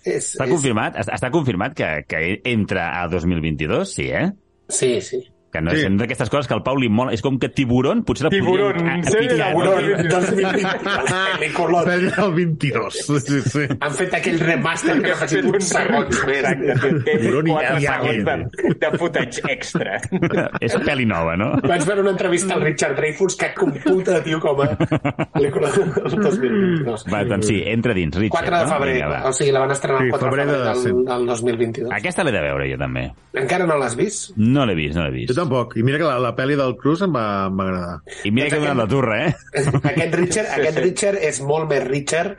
S4: És,
S6: Està
S4: és,
S6: confirmat? Està, està confirmat que, que entra a 2022? Sí, eh?
S4: sí, sí.
S6: Que no
S3: Sí.
S6: és d'aquestes coses que al Pau li mola. És com que Tiburon potser la
S5: Tiburon,
S6: podríem... no?
S4: 2020, pel·lícula.
S3: Pel·li del 22. Sí, sí.
S4: Han fet aquell remaster que no segons més.
S5: Exacte, té
S3: Tiburon i
S5: 4
S3: Iago.
S5: segons de, de footage extra.
S6: és pel·li nova, no?
S4: Vaig veure una entrevista al Richard Dreyfuss que computa, tio, com a pel·lícula del 2022.
S6: Va, doncs sí, entra dins, Richard.
S4: 4 de
S6: no?
S4: febrer,
S6: Vinga, va.
S4: o sigui, la van estrenar el
S3: Sí,
S4: 4 de
S3: febrer de-
S4: del, del 2022.
S6: Aquesta l'he de veure jo també.
S4: Encara no l'has vist?
S6: No l'he vist, no l'he vist.
S3: Tampoc. I mira que la, la pel·li del Cruz em va, em va agradar.
S6: I mira que he donat la turra, eh?
S4: Aquest Richard, aquest Richard és molt més Richard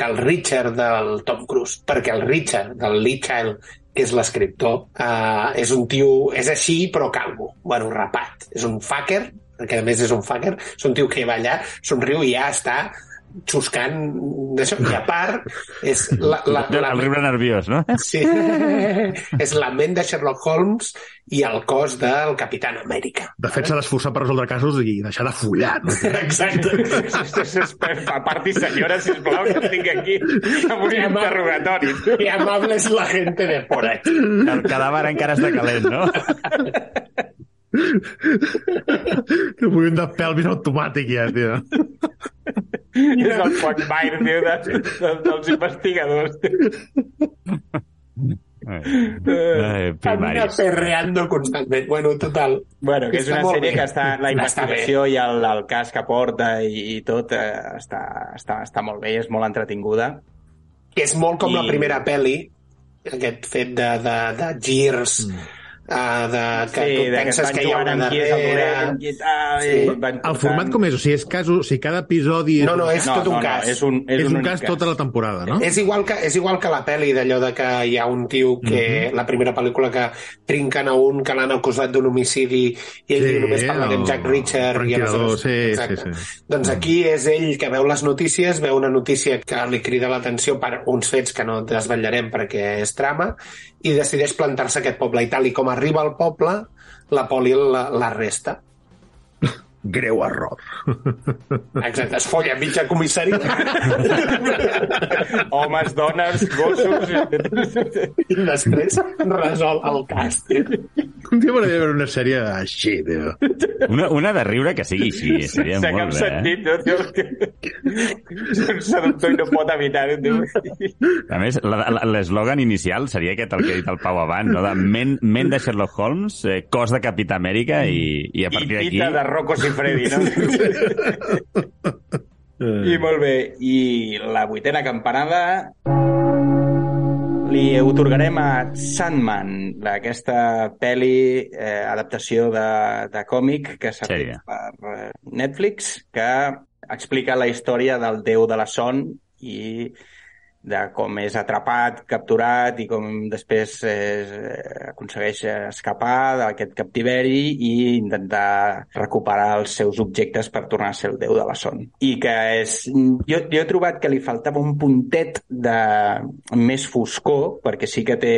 S4: que el Richard del Tom Cruise, perquè el Richard del Lee Child, que és l'escriptor, uh, és un tio, és així però calvo, bueno, rapat. És un fucker, perquè a més és un fucker, és un tio que va allà, somriu i ja està xuscant d'això. I a part, és la, la, la,
S6: El riure nerviós, no?
S4: Sí. és la ment de Sherlock Holmes i el cos del Capitán Amèrica.
S3: De fet, s'ha d'esforçar per resoldre casos i deixar de follar. No?
S4: Exacte.
S5: Aparti, senyora, sisplau, que estic aquí amb un interrogatori.
S4: Qué amable es la gente de por ahí.
S6: El cadàver encara està calent, no?
S3: Que vull un de pelvis automàtic ja, tio.
S5: És el Quagmire, tio, de, de, dels investigadors.
S6: Eh,
S4: Anda
S6: primaris.
S4: perreando constantment. Bueno, total.
S5: Bueno, que és una sèrie
S4: bé.
S5: que està, la
S4: Està
S5: investigació i el, el cas que porta i, i tot eh, està, està, està molt bé, és molt entretinguda.
S4: Que és molt com
S5: I-
S4: la primera peli, aquest fet de, de, de girs, mm. Uh, de, que
S5: sí,
S4: tu
S5: de que
S4: penses
S5: estan
S4: que hi ha
S5: jugant
S4: una
S5: amb qui és el
S4: darrere.
S5: dolent tal,
S4: Sí.
S5: van
S3: El format com és? O sigui, és casos, o sigui, cada episodi...
S4: No, no, és
S5: No,
S4: tot un
S5: no, no,
S4: cas.
S5: és un, és
S3: és un,
S5: únic
S3: cas tota la temporada, no?
S4: És igual que, és igual que la pel·li d'allò de que hi ha un tio que,
S3: Mhm.
S4: la primera pel·lícula que trinquen a un que l'han acusat d'un homicidi i ell
S3: Sí,
S4: diu només parla d'en
S3: el
S4: Jack Richard i aleshores...
S3: sí,
S4: Exacte.
S3: sí, sí.
S4: Doncs aquí és ell que veu les notícies, veu una notícia que li crida l'atenció per uns fets que no desvetllarem perquè és trama i decideix plantar-se aquest poble i tal i com arriba al poble la poli la resta.
S3: Greu error.
S4: Exacte, es folla mitja comissaria
S5: Homes, dones, gossos...
S4: i després resol el cas.
S3: Un dia m'agradaria veure una sèrie així, tio.
S6: Una, una de riure que sigui així, seria
S5: Sense
S6: molt bé.
S5: Sentit, no, tio? Un seductor i no pot evitar-ho, tio.
S6: A més, l'eslògan inicial seria aquest el que ha dit el Pau abans, no? de ment, ment de Sherlock Holmes, eh, cos de Capità Amèrica i, i a
S5: I
S6: partir d'aquí...
S5: tita de Rocco Siffredi, no? I molt bé. I la vuitena campanada li otorgarem a Sandman, aquesta pel·li, eh, adaptació de, de còmic que s'ha fet per eh, Netflix, que explica la història del déu de la son i de com és atrapat, capturat i com després eh, aconsegueix escapar d'aquest captiveri i intentar recuperar els seus objectes per tornar a ser el déu de la son. I que és... Jo, jo he trobat que li faltava un puntet de més foscor, perquè sí que té,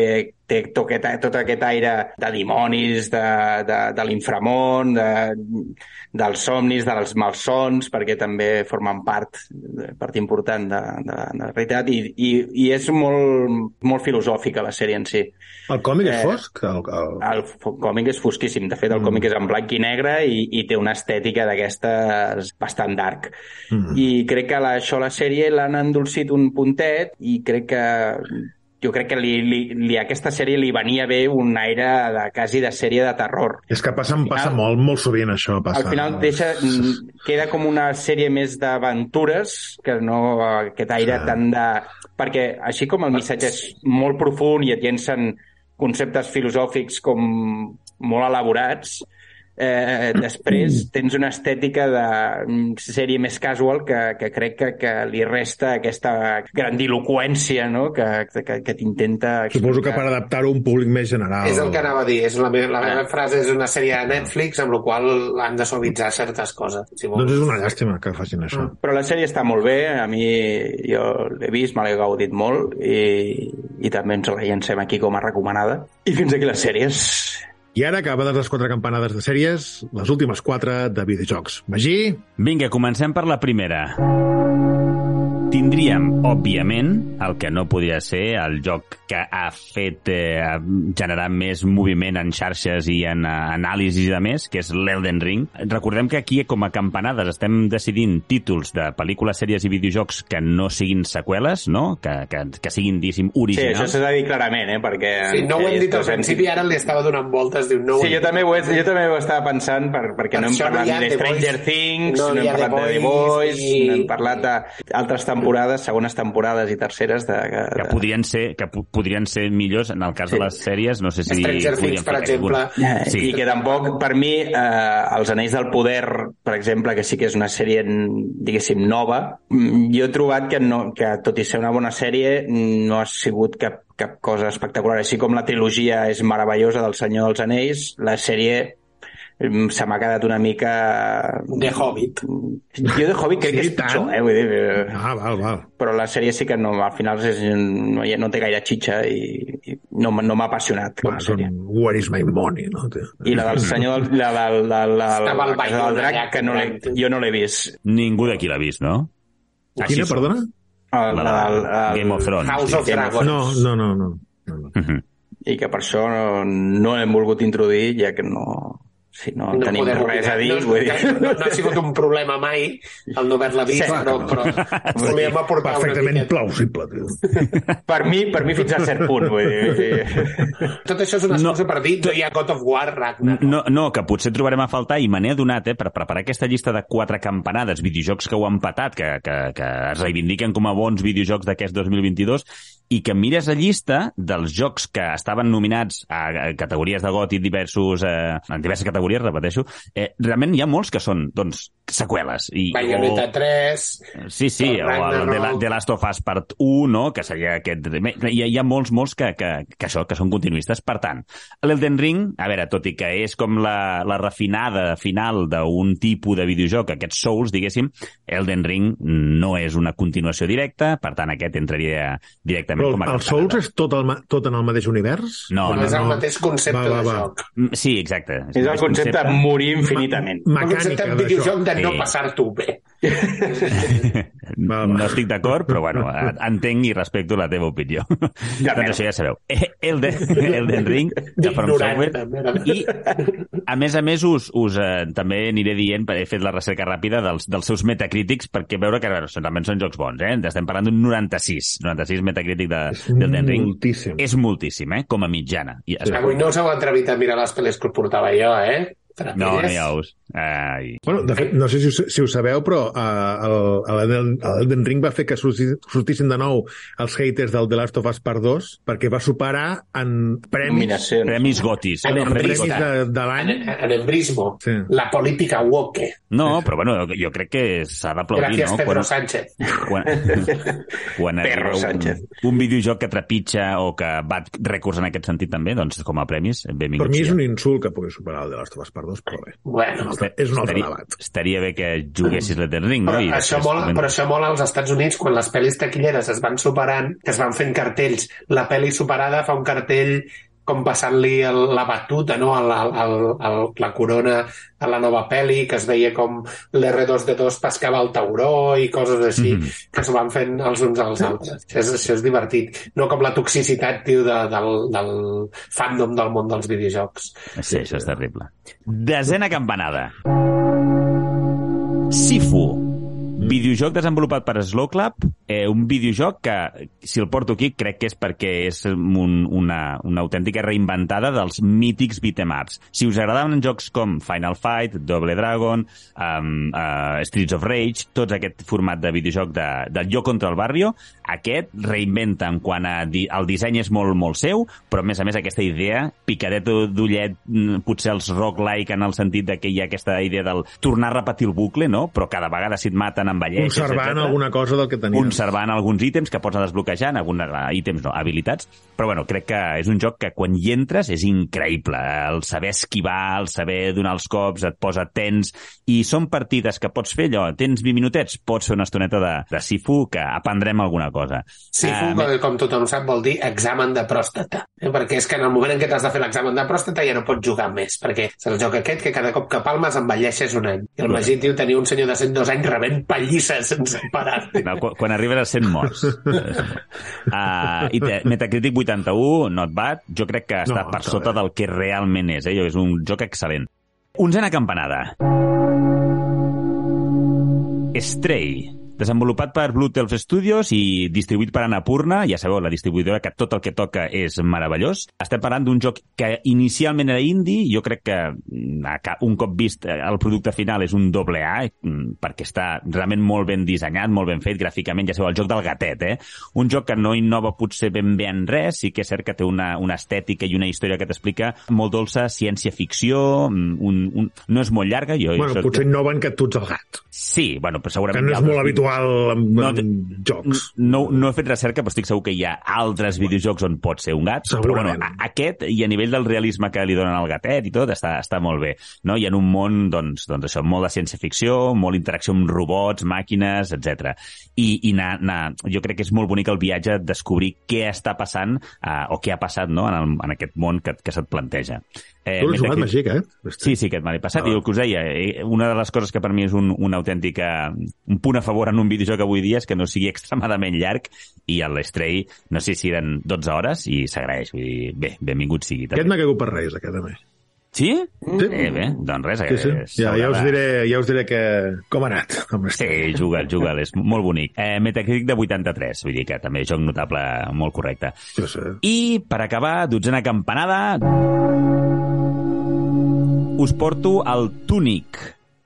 S5: té tot aquest, tot aquest aire de dimonis, de, de, de l'inframont, de, dels somnis, dels malsons, perquè també formen part, part important de, de, de la realitat, i, i, i és molt, molt filosòfica la sèrie en si.
S3: El còmic és
S5: Eh,
S3: fosc? El, el...
S5: El còmic és fosquíssim. De fet, el còmic és en blanc i negre i, i té una estètica d'aquestes bastant dark.
S3: Mm.
S5: I crec que la, això la sèrie l'han endolcit un puntet i crec que jo crec que li, li, li, a aquesta sèrie li venia bé un aire de, quasi de sèrie de terror.
S3: És que passa, em passa
S5: final-
S3: molt, molt sovint això. Passa.
S5: Al final deixa, queda com una sèrie més d'aventures que no aquest aire
S3: Ah.
S5: tant de... Perquè així com el missatge és molt profund i et llencen conceptes filosòfics com molt elaborats, eh, després tens una estètica de mm, sèrie més casual que, que crec que, que li resta aquesta grandiloquència no? que, que, que t'intenta
S3: Suposo que per adaptar-ho a un públic més general.
S4: És el que anava a dir. És la, meva, la
S5: Ah.
S4: meva frase és una sèrie de Netflix amb la qual han de suavitzar certes coses. Si vols.
S3: Doncs és una llàstima que facin això.
S5: Però la sèrie està molt bé, a mi jo l'he vist, me l'he gaudit molt i, i també ens la llancem aquí com a recomanada. I fins aquí les sèries.
S3: I ara, acabades les quatre campanades de sèries, les últimes quatre de videojocs. Magí,
S6: Vinga, comencem per la primera. Tindríem, òbviament, el que no podria ser el joc que ha fet eh, generar més moviment en xarxes i en eh, anàlisis i de més, que és l'Elden Ring. Recordem que aquí, com a campanades, estem decidint títols de pel·lícules, sèries i videojocs que no siguin seqüeles, no? Que, que, que siguin, diguéssim,
S5: Sí, això
S6: originals.
S5: s'ha de dir clarament, eh? perquè...
S4: Sí, no ho hem dit al principi, ara li estava donant voltes, diu, no
S5: Sí, jo també, ho, jo també ho estava pensant per, perquè
S4: Per
S5: no hem parlat ni de Stranger Things,
S4: no
S5: no, hem parlat de The
S4: Voice i-
S5: no hem parlat d'altres temporades, segones temporades i terceres de... de...
S6: que podrien ser que po- podrien ser millors en el cas
S5: Sí.
S6: de les sèries, no sé si
S4: Stranger Things, per
S6: alguna.
S5: Eh,
S6: Sí.
S5: I que tampoc, per mi, eh, Els Anells del Poder, per exemple, que sí que és una sèrie, diguéssim, nova, mm, jo he trobat que, no, que tot i ser una bona sèrie, no ha sigut cap, cap cosa espectacular. Així com la trilogia és meravellosa del Senyor dels Anells, la sèrie se m'ha quedat una mica...
S4: The Hobbit.
S5: Jo de Hobbit crec
S3: Sí,
S5: que és
S3: tant.
S5: pitjor, eh? Vull dir, eh,
S3: Ah, val, val.
S5: però la sèrie sí que no, al final és, no, no té gaire xitxa i, i no, no m'ha apassionat com
S3: Clar,
S5: a
S3: són
S5: sèrie.
S3: Where is my money, no?
S5: I la del senyor, del- la, del la, la,
S4: Estava al
S5: la,
S4: ball
S5: del drac, que no jo no l'he vist.
S6: Ningú d'aquí l'ha vist, no?
S3: Quina,
S6: som.
S3: perdona?
S5: El,
S6: La de
S5: el- el-
S6: Game of Thrones.
S4: House
S6: sí.
S4: of Dragons.
S3: No, no, no. no. no, no.
S6: Mhm.
S5: I que per això no, no l'hem volgut introduir, ja que no, si no, no tenim
S4: podem
S5: res a
S4: oblidar.
S5: dir.
S4: No,
S5: vull dir.
S4: no, no ha sigut un problema mai el no haver-la vist,
S5: Sí,
S4: però, però volíem aportar una
S3: Perfectament
S4: miqueta.
S3: plausible, tio.
S5: Per mi, per mi fins a cert punt. Vull dir.
S4: Tot això és una excusa
S6: No.
S4: per dir no hi ha God of War, Ragnar.
S6: No, no, que potser trobarem a faltar, i me n'he adonat, eh, per preparar aquesta llista de quatre campanades, videojocs que ho han patat, que, que, que es reivindiquen com a bons videojocs d'aquest 2022, i que mires la llista dels jocs que estaven nominats a, categories de GOTY diversos, eh, en diverses categories, repeteixo, eh, realment hi ha molts que són, doncs, seqüeles. I,
S4: Bayonetta 3...
S6: Sí, sí, o el de, la, de Last of Us Part 1, no? que seria aquest... Hi ha, hi ha molts, molts que, que, que això, que són continuistes. Per tant, l'Elden Ring, a veure, tot i que és com la, la refinada final d'un tipus de videojoc, aquests Souls, diguéssim, Elden Ring no és una continuació directa, per tant, aquest entraria directament
S3: Però
S6: com a
S3: el. Souls és tot, el, tot en el mateix univers?
S6: No,
S3: O
S6: no,
S4: és el mateix concepte
S3: Va, va,
S4: de
S3: va.
S4: joc.
S6: Mm, Sí, exacte.
S5: És el concepte de morir infinitament.
S4: El concepte
S3: Mecànica
S4: de videojoc de no
S6: Sí.
S4: passar-t'ho bé.
S6: No estic d'acord, però bueno, entenc i respecto la teva opinió.
S5: Ja
S6: doncs això ja sabeu. Eh, Elden, Elden Ring, de From Software,
S4: també,
S6: i a més a més us, us eh, també aniré dient, he fet la recerca ràpida dels, dels seus metacrítics perquè veure que bueno, són- realment són jocs bons, eh? Estem parlant d'un 96, 96 metacrític de, d'Elden Ring.
S3: Moltíssim.
S6: És moltíssim, eh? Com a mitjana. I, es,
S4: Avui no us heu atrevit a mirar les pel·lis que us portava jo, eh?
S6: No, no hi ha ous. Ai.
S3: Bueno, de fet, no sé si, us- si ho sabeu, però uh, el, el, Elden Ring va fer que sorti- sortissin de nou els haters del The Last of Us Part 2 perquè va superar en premis.
S6: Premis gotis.
S4: En
S6: No, premis
S3: de, de
S4: En,
S3: l'any.
S4: en embrismo,
S3: Sí.
S4: la política woke.
S6: No, però bueno, jo crec que s'ha d'aplaudir,
S4: Gràcies,
S6: no?
S4: Pedro Sánchez.
S6: quan, quan arriba un,
S5: Sánchez.
S6: un videojoc que trepitja o que bat rècords en aquest sentit també, doncs com a premis, benvingut
S3: Per mi és un insult que pugui superar el The Last of Us Part 2, però bé.
S4: Bueno,
S3: És un altre
S6: estaria,
S3: debat.
S6: estaria bé que juguessis l'Elden Ring, no?
S4: Però
S6: I
S4: això,
S6: després
S4: mola,
S6: comentar.
S4: però això mola als Estats Units quan les pel·lis taquilleres es van superant, que es van fent cartells. La pel·li superada fa un cartell com passant-li la batuta, no? el, el, el, el, la corona a la nova pel·li, que es veia com l'R2D2 pescava el tauró i coses així,
S6: Mhm.
S4: que s'ho van fent els uns als altres. Això és, això és divertit. No com la toxicitat, tio, de, del, del fandom del món dels videojocs.
S6: Sí, això és terrible. Desena campanada. Sifu. Videojoc desenvolupat per Slow Club, eh, un videojoc que, si el porto aquí, crec que és perquè és un, una, una autèntica reinventada dels mítics beat'em-ups. Si us agradaven jocs com Final Fight, Double Dragon, um, uh, Streets of Rage, tots aquest format de videojoc de, del jo contra el barrio, aquest reinventa en quant a... Di el disseny és molt, molt seu, però a més a més aquesta idea, picadet d'ullet, mm, potser els roguelike en el sentit de que hi ha aquesta idea del tornar a repetir el bucle, no? Però cada vegada si et maten envelleixes,
S3: Conservant
S6: etcètera
S3: alguna cosa del que tenies.
S6: conservant alguns ítems que pots anar desbloquejant, alguns ítems no, habilitats, però bueno, crec que és un joc que quan hi entres és increïble. El saber esquivar, el saber donar els cops, et posa tens, i són partides que pots fer allò, tens 20 minutets, pots fer una estoneta de, de Sifu, que aprendrem alguna cosa.
S4: Sifu,
S6: Eh,
S4: com, com tothom sap, vol dir examen de pròstata. Eh? Perquè és que en el moment en què t'has de fer l'examen de pròstata ja no pots jugar més, perquè és el joc aquest que cada cop que palmes envelleixes un any. I el Magí, tio, tenia un senyor de 102 anys rebent pallisses sense parar.
S6: No, quan, quan arribes a 100 morts. uh, I té, Metacritic 81, not bad. Jo crec que està
S3: No,
S6: per sota
S3: bé.
S6: del que realment és. Eh? És un joc excel·lent. Onzena campanada. Stray. Desenvolupat per Blue Elf Studios i distribuït per Annapurna, ja sabeu, la distribuïdora que tot el que toca és meravellós. Estem parlant d'un joc que inicialment era indie, jo crec que mm, un cop vist eh, el producte final és un doble A, mm, perquè està realment molt ben dissenyat, molt ben fet gràficament, ja sabeu, el joc del gatet, eh? Un joc que no innova potser ben bé en res, sí que és cert que té una, una estètica i una història que t'explica molt dolça, ciència-ficció, mm, un, un, no és molt llarga, jo...
S3: Bueno,
S6: això-
S3: potser innoven que tu ets el gat,
S6: Sí, bueno, però
S3: que
S6: segurament...
S3: no
S6: hi ha
S3: és molt
S6: altres
S3: habitual en,
S6: No,
S3: en jocs.
S6: no, no he fet recerca, però estic segur que hi ha altres videojocs on pot ser un gat. Però
S3: Segurament.
S6: bueno, a- aquest, i a nivell del realisme que li donen al gatet i tot, està, està molt bé. No? Hi ha un món, doncs, doncs això, molt de ciència-ficció, molt interacció amb robots, màquines, etc. I, i na, na, jo crec que és molt bonic el viatge de descobrir què està passant eh, o què ha passat no? en, el, en aquest món que, que se't planteja. Eh,
S3: Tu l'has jugat
S6: Metacritic-
S3: màgic, eh?
S6: Sí, sí, aquest m'ha passat.
S3: Ah.
S6: I el que us deia, eh, una de les coses que per mi és un, un autèntic eh, un punt a favor en un videojoc avui dia és que no sigui extremadament llarg i el Stray, no sé si eren 12 hores i s'agraeix. Vull dir, bé, benvingut sigui.
S3: Aquest
S6: També.
S3: m'ha caigut per Reis, aquest també.
S6: Sí?
S3: Sí.
S6: Eh, bé, doncs res.
S3: Sí, sí.
S6: eh,
S3: Ja, ja, us diré, ja us diré que... com ha anat. Amb
S6: Sí, juga'l, juga'l, és molt bonic. Eh, Metacritic de 83, vull dir que també joc notable, molt correcte.
S3: Sí, sí.
S6: I, per acabar, dotzena campanada, us porto el Tunic.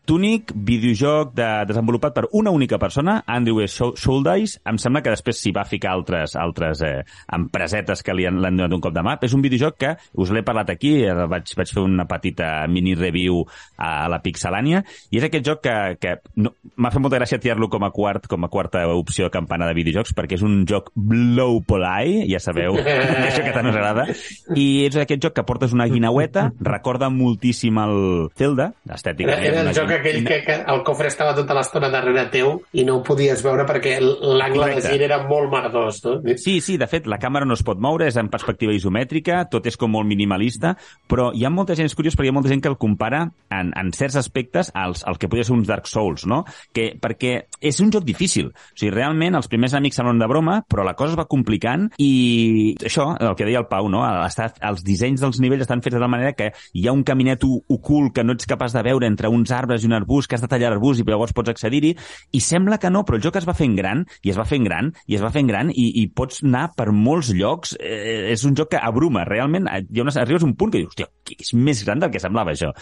S6: Tunic, videojoc de, desenvolupat per una única persona, Andrew S. Schuldeis. Em sembla que després s'hi va ficar altres, altres eh, empresetes que li han, l'han donat un cop de mà. És un videojoc que us l'he parlat aquí, eh, vaig, vaig fer una petita mini-review a, a la Pixelània, i és aquest joc que, que no, m'ha fet molta gràcia tirar-lo com a quart, com a quarta opció de campana de videojocs, perquè és un joc blow polai, ja sabeu, això que tant us agrada, i és aquest joc que portes una guinaueta, recorda moltíssim el Zelda,
S4: Era,
S6: estèticament.
S4: era el
S6: una
S4: joc aquell que, que el cofre estava tota l'estona darrere teu i no ho podies veure perquè l'angle de gir era molt merdós, no?
S6: Sí, sí, de fet, la càmera no es pot moure, és en perspectiva isomètrica, tot és com molt minimalista, però hi ha molta gent, és curiós, perquè hi ha molta gent que el compara en, en certs aspectes als, al que podria ser uns Dark Souls, no? Que, perquè és un joc difícil. O sigui, realment, els primers amics semblen de broma, però la cosa es va complicant i això, el que deia el Pau, no? Està, els dissenys dels nivells estan fets de tal manera que hi ha un caminet ocult que no ets capaç de veure entre uns arbres i un arbust, que has de tallar l'arbust i llavors pots accedir-hi, i sembla que no, però el joc es va fent gran, i es va fent gran, i es va fent gran, i, i pots anar per molts llocs. Eh, és un joc que abruma, realment. eh, Hi ha una, arribes a un punt que dius, hòstia, és més gran del que semblava això.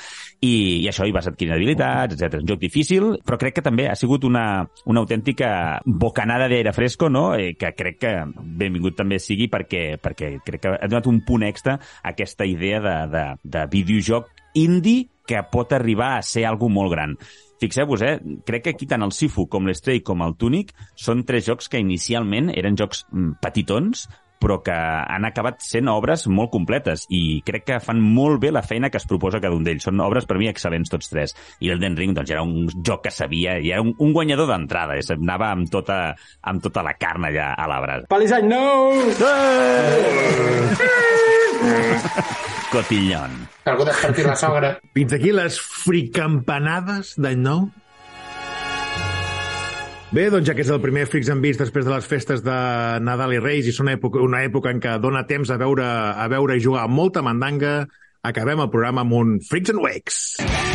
S6: I, i això hi vas adquirint habilitats, etc. Un joc difícil, però crec que també ha sigut una, una autèntica bocanada d'aire fresco, no? Eh, que crec que benvingut també sigui perquè, perquè crec que ha donat un punt extra a aquesta idea de, de, de videojoc indie que pot arribar a ser algo molt gran. Fixeu-vos, eh? crec que aquí tant el Sifu com l'Stray com el Tunic són tres jocs que inicialment eren jocs mm, petitons, però que han acabat sent obres molt completes i crec que fan molt bé la feina que es proposa cada un d'ells. Són obres per mi excel·lents tots tres. I el Ring doncs, era un joc que sabia, i era un, un guanyador d'entrada, eh? anava amb tota, amb tota la carn allà a l'arbre.
S5: Palisany, no!
S6: Cotillon.
S4: Algú despertir la sogra.
S3: Fins aquí les fricampanades d'any nou. Bé, doncs ja que és el primer Freaks and Beats després de les festes de Nadal i Reis i és una època, una època en què dona temps a veure, a veure i jugar molta mandanga, acabem el programa amb un Freaks and Wakes.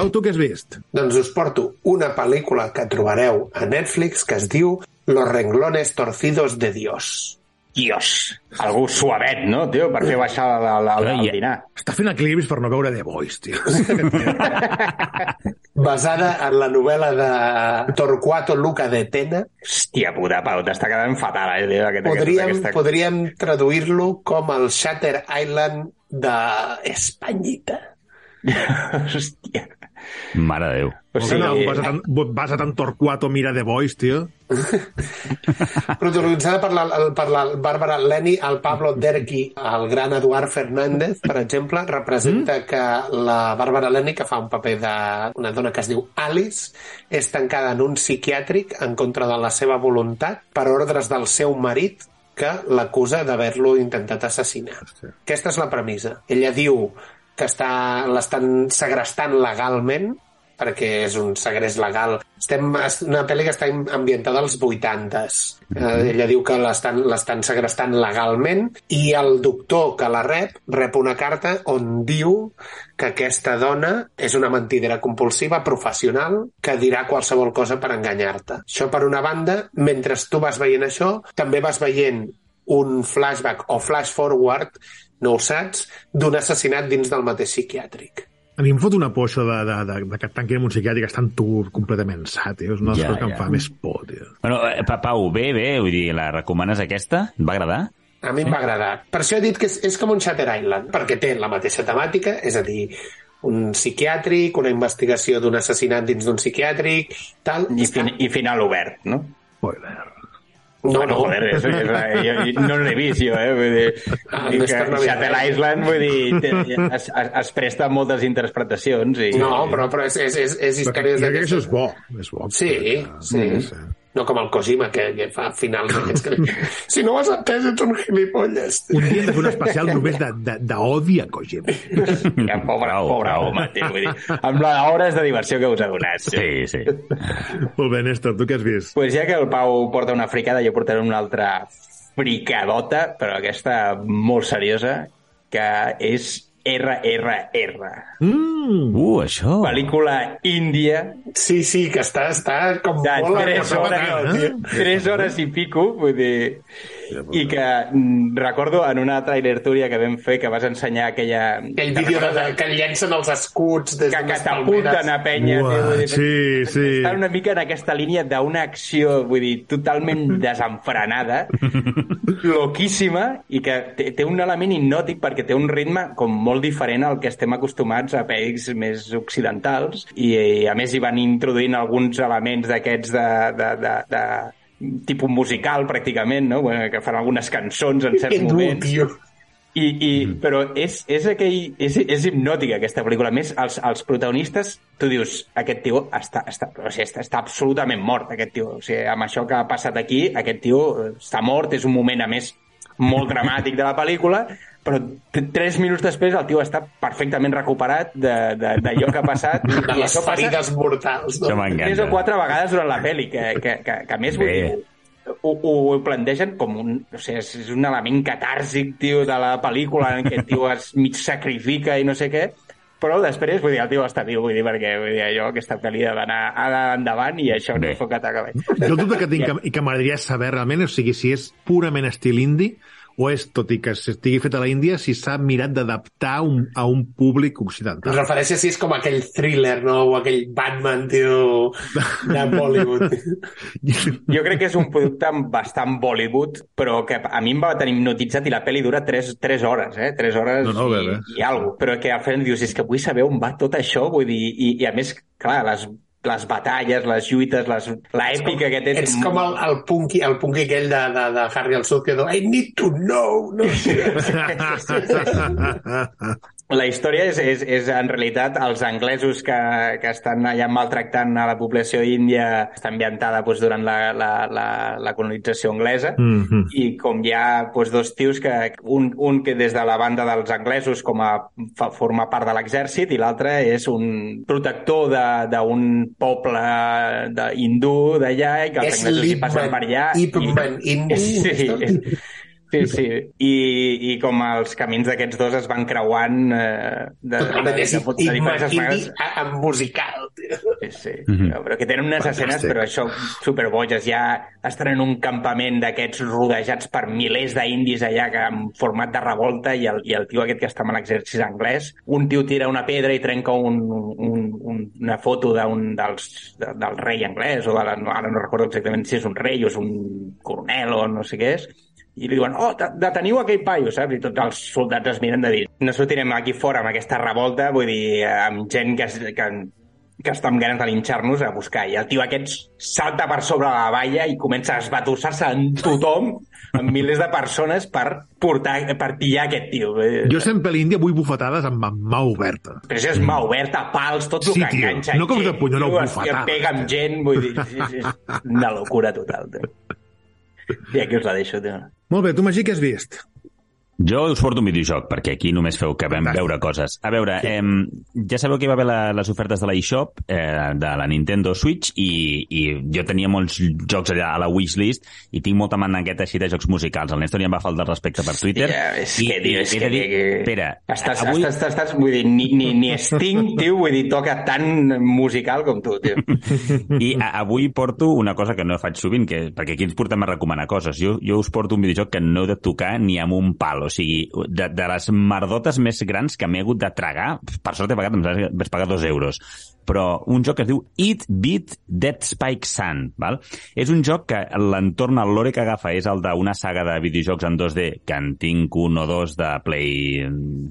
S3: Pau, tu què has vist?
S4: Doncs us porto una pel·lícula que trobareu a Netflix que es diu Los renglones torcidos de Dios.
S5: Dios, algú suavet, no, tio, per fer baixar la, la, la, el dinar.
S3: Està fent equilibris per no veure The Voice, tio.
S4: Basada en la novel·la de Torquato Luca de Tena,
S5: Hòstia puta, Pau, t'està quedant fatal, eh, tio, aquest,
S4: podríem,
S5: aquesta...
S4: podríem traduir-lo com el Shatter Island d'Espanyita.
S5: Hòstia.
S6: Mare de Déu.
S5: O sigui,
S3: no, basat en, basat en Torquato Mira The Voice, tio.
S4: Protagonitzada per la, per la Bàrbara Leni, el Pablo Derqui, el gran Eduard Fernández, per exemple, representa que la Bàrbara Leni, que fa un paper d'una dona que es diu Alice, és tancada en un psiquiàtric en contra de la seva voluntat per ordres del seu marit que l'acusa d'haver-lo intentat assassinar. Aquesta és la premissa. Ella diu que està, l'estan segrestant legalment perquè és un segrest legal. Estem, una pel·li que està ambientada als 80s. Eh, ella diu que l'estan segrestant legalment i el doctor que la rep rep una carta on diu que aquesta dona és una mentidera compulsiva professional que dirà qualsevol cosa per enganyar-te. Això per una banda, mentre tu vas veient això, també vas veient un flashback o flash forward, no ho saps, d'un assassinat dins del mateix psiquiàtric.
S3: A mi em fot una por això de, de, de, de que et tanquin en un psiquiàtric estant tu completament sa, tio. És una de les
S6: Ja,
S3: coses que
S6: ja.
S3: em fa més por, tio.
S6: Bueno, eh, Pa- Pau, bé, bé, vull dir, la recomanes aquesta? Et va agradar?
S4: A mi em va agradar. Per això he dit que és, és com un Shutter Island, perquè té la mateixa temàtica, és a dir, un psiquiàtric, una investigació d'un assassinat dins d'un psiquiàtric, tal.
S5: I, fin, I final obert, no?
S3: Spoiler.
S4: No,
S5: bueno,
S4: no.
S5: joder, és, és, jo, jo no l'he vist jo, eh? Vull dir,
S4: Ah, no
S5: que
S4: veure.
S5: Island, vull dir, té, es, es, es presta moltes interpretacions i...
S4: No, però, però és, és, és, és històries
S3: jo crec que això
S4: d'aquestes.
S3: és bo. És bo.
S4: Sí, sí. No com el Kojima, que, que fa finals d'aquests que... Si no ho has entès, ets un gilipolles.
S3: Un dia hem de fer un especial només de- de- d'odi a Kojima.
S5: Ja, pobre,
S6: Bravo,
S5: pobre home, tio, vull dir, amb les hores de diversió que us ha donat. tio.
S6: Sí, sí.
S3: Molt bé, Néstor, tu què has vist?
S5: pues ja que el Pau porta una fricada, jo portaré una altra fricadota, però aquesta molt seriosa, que és RRR.
S3: Mm,
S6: Uh, això...
S5: Pel·lícula índia
S4: Sí, sí, que està, està com
S5: de
S4: molt
S5: 3
S3: que
S5: hores,
S3: eh?
S5: 3 hores i pico, vull dir... I que mm, recordo en una trailer túria que vam fer que vas ensenyar aquella...
S4: Aquell vídeo de, de, que llencen els escuts des
S5: que catapulten a penya.
S3: Uah,
S5: dir,
S3: sí, sí.
S5: Està una mica en aquesta línia d'una acció, vull dir, totalment desenfrenada, loquíssima, i que té, té un element hipnòtic perquè té un ritme com molt diferent al que estem acostumats a pel·lis més occidentals, i, i a més hi van introduint alguns elements d'aquests de, de, de, de tipus musical, pràcticament, no? Bueno, que fan algunes cançons en certs moments.
S4: tio.
S5: I, i, però és, és, aquell, és, és hipnòtica aquesta pel·lícula. A més, els, els protagonistes, tu dius, aquest tio està, està, o sigui, està, està absolutament mort, aquest tio. O sigui, amb això que ha passat aquí, aquest tio està mort, és un moment, a més, molt dramàtic de la pel·lícula, però tres minuts després el tio està perfectament recuperat de- de- d'allò que ha passat.
S4: De
S5: I
S4: les
S5: això passa
S4: ferides mortals. No?
S5: tres o quatre vegades durant la pel·li, que, que, que, que a més vull
S6: Bé.
S5: dir, ho, ho, ho plantegen com un... No sé, és, un element catàrsic, tio, de la pel·lícula en què el tio es mig sacrifica i no sé què, però després, vull dir, el tio està viu, vull dir, perquè vull dir, allò, aquesta pel·li ha d'anar endavant i això no fot que t'acabi.
S3: Jo el dubte que tinc que, i que m'agradaria saber realment, o sigui, si és purament estil indie o és, tot i que estigui fet a la Índia, si s'ha mirat d'adaptar un, a un públic occidental.
S4: refereix si és com aquell thriller, no? O aquell Batman, tio, de Bollywood.
S5: Jo crec que és un producte bastant Bollywood, però que a mi em va tenir hipnotitzat i la pel·li dura 3, 3 hores, eh? 3 hores
S3: No, no,
S5: i,
S3: bé, bé.
S5: i alguna Però que al final dius, és que vull saber on va tot això, vull dir, i, i a més, clar, les, les batalles, les lluites, les, l'èpica que té...
S4: Ets com el, el punky, el punky aquell de, de, de Harry el Sud que diu I need to know, no sé.
S5: La història és, és, és en realitat els anglesos que, que estan allà maltractant a la població índia està ambientada doncs, durant la, la, la, la colonització anglesa
S3: Mm -hmm.
S5: i com hi ha doncs, dos tios que un, un que des de la banda dels anglesos com a fa, formar part de l'exèrcit i l'altre és un protector de- d'un poble de, hindú d'allà i que els
S4: És
S5: anglesos hi passen per allà
S4: Ip Man Indi.
S5: sí, Sí, sí. I, I com els camins d'aquests dos es van creuant eh, de, de, de,
S4: Indi
S5: maneres.
S4: en musical.
S5: Sí, sí.
S6: Mhm.
S5: Però que tenen unes escenes,
S3: Fantàstic.
S5: però això, superboges. Ja estan en un campament d'aquests rodejats per milers d'indis allà que han format de revolta i el, i el tio aquest que està amb l'exèrcit anglès, un tio tira una pedra i trenca un, un, un, una foto d'un dels, de, del rei anglès, o de la, no, ara no recordo exactament si és un rei o és un coronel o no sé què és, i li diuen, oh, de- deteniu aquell paio, saps? I tots els soldats es miren de dir, no sortirem aquí fora amb aquesta revolta, vull dir, eh, amb gent que, que, que està amb ganes de linxar-nos a buscar. I el tio aquest salta per sobre la valla i comença a esbatussar-se en tothom, en milers de persones, per portar, per pillar aquest tio.
S3: Jo sempre a l'Índia vull bufetades amb amb mà oberta.
S5: Però això és mà oberta, pals, tot el
S3: Sí,
S5: que
S3: tio,
S5: enganxa
S3: no cops de
S5: gent,
S3: puny, no, bufetades,
S5: que pega amb gent, vull dir, és, és una locura total, tio. I aquí us la deixo, tio.
S3: Molt bé, tu, Magí, què has vist?
S6: Jo us porto un videojoc, perquè aquí només feu que vam veure coses. A veure, sí. eh, ja sabeu que hi va haver la, les ofertes de la eShop, eh, de la Nintendo Switch, i, i jo tenia molts jocs allà a la wishlist, i tinc molta mandangueta així de jocs musicals. El Néstor ja em va faltar respecte per Twitter.
S5: Ja, és
S6: i,
S5: que, tio, és
S6: he
S5: que...
S6: dir,
S5: que,
S6: espera,
S5: estàs,
S6: avui...
S5: estàs, estàs, estàs, vull dir, ni, ni, ni Sting, tio, vull dir, toca tan musical com tu, tio.
S6: I a, avui porto una cosa que no faig sovint, que, perquè aquí ens portem a recomanar coses. Jo, jo us porto un videojoc que no heu de tocar ni amb un pal. Sigui, de, de les merdotes més grans que m'he hagut de tragar, per sort he pagat, em vaig pagar dos euros, però un joc que es diu Eat Beat Dead Spike Sun. Val? És un joc que l'entorn, el lore que agafa és el d'una saga de videojocs en 2D que en tinc un o dos de Play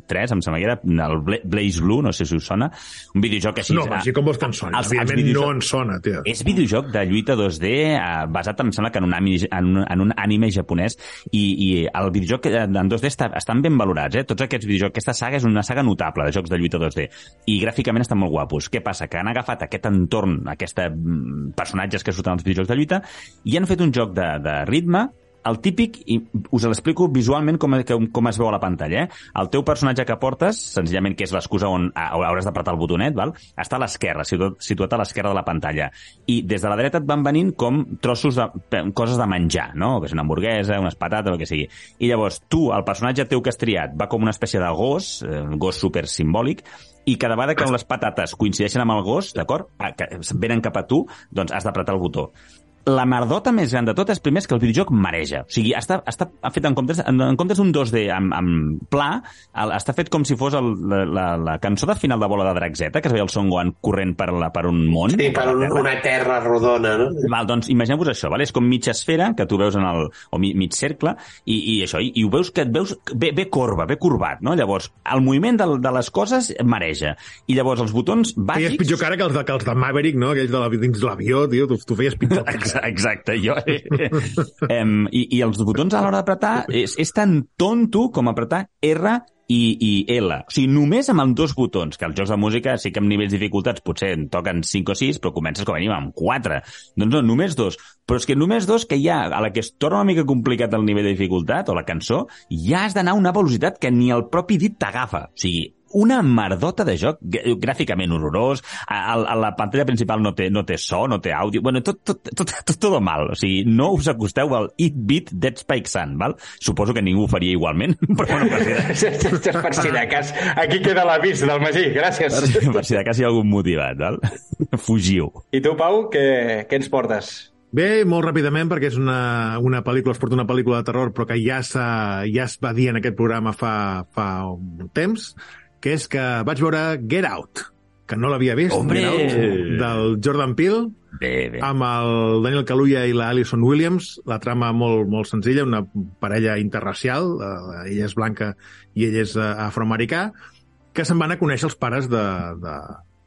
S6: 3, em sembla que era el Bla- Blaze Blue, no sé si us sona. Un videojoc així...
S3: No, Magí, com vols que en soni?
S6: Els- els
S3: Evidentment no en sona, tio.
S6: És videojoc de lluita 2D eh, basat, em sembla que en un, anime, en un, en un anime japonès i, i el videojoc en 2D està, estan ben valorats, eh? Tots aquests videojocs, aquesta saga és una saga notable de jocs de lluita 2D i gràficament estan molt guapos. Què passa? Que han agafat aquest entorn, aquests personatges que surten als videojocs de lluita i han fet un joc de, de ritme el típic, i us l'explico visualment com, com, es veu a la pantalla, eh? El teu personatge que portes, senzillament que és l'excusa on hauràs d'apretar el botonet, val? està a l'esquerra, situat, situat a l'esquerra de la pantalla. I des de la dreta et van venint com trossos de coses de menjar, no? Que és una hamburguesa, unes patates, el que sigui. I llavors tu, el personatge teu que has triat, va com una espècie de gos, eh, un gos super simbòlic, i cada vegada que les patates coincideixen amb el gos, d'acord? Ah, venen cap a tu, doncs has d'apretar el botó la merdota més gran de tot és primer és que el videojoc mareja. O sigui, està, està fet en comptes, en, en comptes d'un 2D amb, amb pla, el, està fet com si fos el, la, la, la cançó de final de Bola de Draxeta, que es veia el Son Gohan corrent per, la, per un món.
S4: Sí, per un, una terra rodona, no?
S6: Val, doncs imagineu-vos això, vale? és com mitja esfera que tu veus en el, o mi, mig cercle i, i això, i, i ho veus que et veus bé, bé corba, bé corbat, no? Llavors, el moviment de, de les coses mareja. I llavors els botons
S3: Feies
S6: bàsics...
S3: pitjor cara que els de, que els de Maverick, no? Aquells de la, dins l'avió, tio. Tu, tu feies pitjor
S6: Exacte, jo... em, i, I els botons a l'hora d'apretar és, és tan tonto com apretar R i, i L. O sigui, només amb els dos botons, que els jocs de música sí que amb nivells de dificultats potser en toquen 5 o 6, però comences com a mínim amb 4. Doncs no, només dos. Però és que només dos que ja, a la que es torna una mica complicat el nivell de dificultat, o la cançó, ja has d'anar a una velocitat que ni el propi dit t'agafa. O sigui, una merdota de joc, gràficament horrorós, a, a, a la pantalla principal no té, no té so, no té àudio, bueno, tot, tot, tot, tot, tot mal, o sigui, no us acosteu al It Beat Dead Spike Sun, val? Suposo que ningú ho faria igualment, però bueno, per si de,
S5: per si de cas, aquí queda l'avís del Magí, gràcies.
S6: per, si de cas hi ha algun motivat, val? Fugiu.
S5: I tu, Pau, què, què ens portes?
S3: Bé, molt ràpidament, perquè és una, una pel·lícula, es porta una pel·lícula de terror, però que ja, ja es va dir en aquest programa fa, fa un temps, que és que vaig veure Get Out, que no l'havia vist,
S6: Hombre!
S3: Get Out, del Jordan Peele,
S6: Bé, bé.
S3: amb el Daniel Kaluuya i la Alison Williams, la trama molt, molt senzilla, una parella interracial, eh, ella és blanca i ell és eh, afroamericà, que se'n van a conèixer els pares de, de,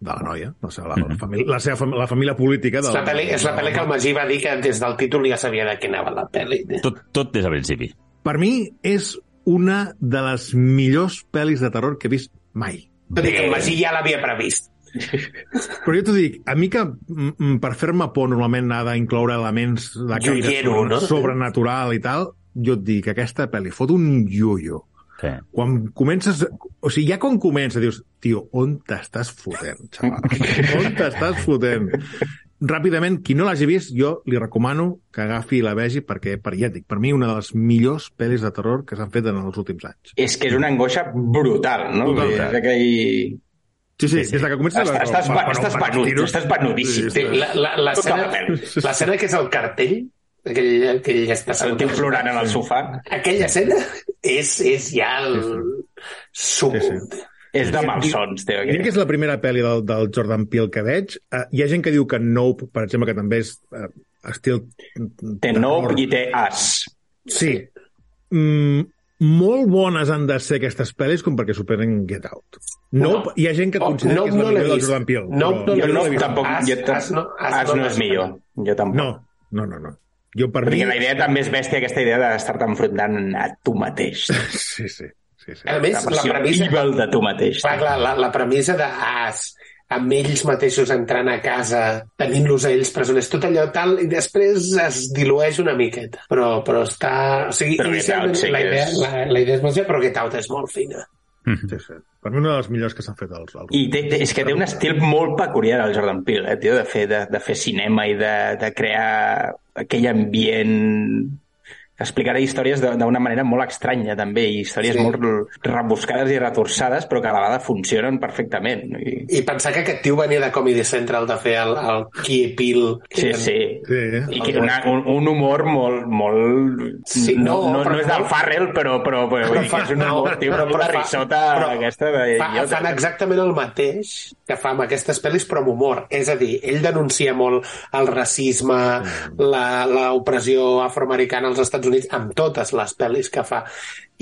S3: de la noia, la seva, la, la, família, la, seva, fam- la família política.
S4: És
S3: Del,
S4: la, pel·li, és la pel·li que el Magí va dir que des del títol ja sabia de què anava la pel·li.
S6: Tot, tot des del principi.
S3: Per mi és una de les millors pel·lis de terror que he vist mai.
S4: Tot i que el Magí ja l'havia previst.
S3: Però jo t'ho dic, a mi que mm, mm, per fer-me por normalment ha d'incloure elements de caire sobre,
S4: no?
S3: sobrenatural i tal, jo et dic, aquesta pel·li fot un llullo.
S6: Sí.
S3: Quan comences... O sigui, ja quan comença, dius, tio, on t'estàs fotent, xaval? on t'estàs fotent? Ràpidament, qui no l'hagi vist, jo li recomano que agafi i la vegi perquè, per ja dic, per mi una de les millors pel·lis de terror que s'han fet en els últims anys.
S5: És que és una angoixa brutal, no?
S3: Brutal.
S5: És aquell...
S3: Sí, sí, des de que comences...
S5: Estàs, estàs,
S3: Bueno,
S5: estàs venut,
S3: tiros-
S5: estàs venudíssim.
S3: Sí,
S4: Sí, la, la, la,
S5: Tota
S4: escena,
S5: la pel·li.
S4: la escena que és el cartell, aquell, aquell està
S5: El tio plorant en el sofà.
S4: Aquella escena és, és ja el.
S3: Sí, sí.
S5: És de malsons, tio.
S3: Diria que és la primera pel·li del, del Jordan Peele que veig. Uh, hi ha gent que diu que Nope, per exemple, que també és uh, estil...
S5: Té Nope i té As.
S3: Sí. Mm, molt bones han de ser aquestes pel·lis com perquè superen Get Out. Nope, hi ha gent que
S4: Oh,
S3: considera
S4: Nope
S3: que és
S4: no
S3: la
S4: l'he
S3: millor del. Jordan Peele.
S4: Nope
S3: però
S4: no
S5: no,
S4: vist.
S5: tampoc...
S4: As-
S5: jo,
S4: As no- As
S5: As
S4: no
S5: no és millor. Jo tampoc.
S3: No, no, no, no. Jo per mi...
S5: Perquè la idea també és bèstia, aquesta idea d'estar-te enfrontant a tu mateix.
S3: Sí, sí. Sí, sí.
S4: A més, la
S5: versió
S4: premissa...
S5: evil de tu mateix.
S4: Clar, clar, la, la premissa de As, amb ells mateixos entrant a casa, tenint-los a ells presoners, tot allò tal, i després es dilueix una miqueta. Però, però està... O sigui,
S5: Però
S4: inicialment
S5: Out sí
S4: la, idea,
S5: és-
S4: la, la idea és molt fina, però Get Out és molt fina.
S3: sí, sí. Per mi una de les millors que s'han fet als... als...
S5: I té, té, és que té un estil molt peculiar el Jordan Peele, eh, tio, de fer, de, de fer cinema i de, de crear aquell ambient explicarà històries de- d'una manera molt estranya també, i històries
S4: Sí.
S5: molt rebuscades i retorçades però que a la vegada funcionen perfectament I...
S4: I pensar que aquest tio venia de Comedy Central de fer el, el Key Peel.
S5: Sí, sí.
S3: Sí.
S5: I que una, un, un humor molt... molt...
S4: Sí,
S5: no,
S4: no,
S5: no,
S4: però
S5: no és del Farrell, però, però, però, vull dir que és un humor, tio, però, una risota
S4: però
S5: aquesta de
S4: fa,
S5: idiota.
S4: fan exactament el mateix que fa amb aquestes pel·lis, però amb humor. És a dir, ell denuncia molt el racisme, la- l'opressió afroamericana als Estats Units, amb totes les pel·lis que fa.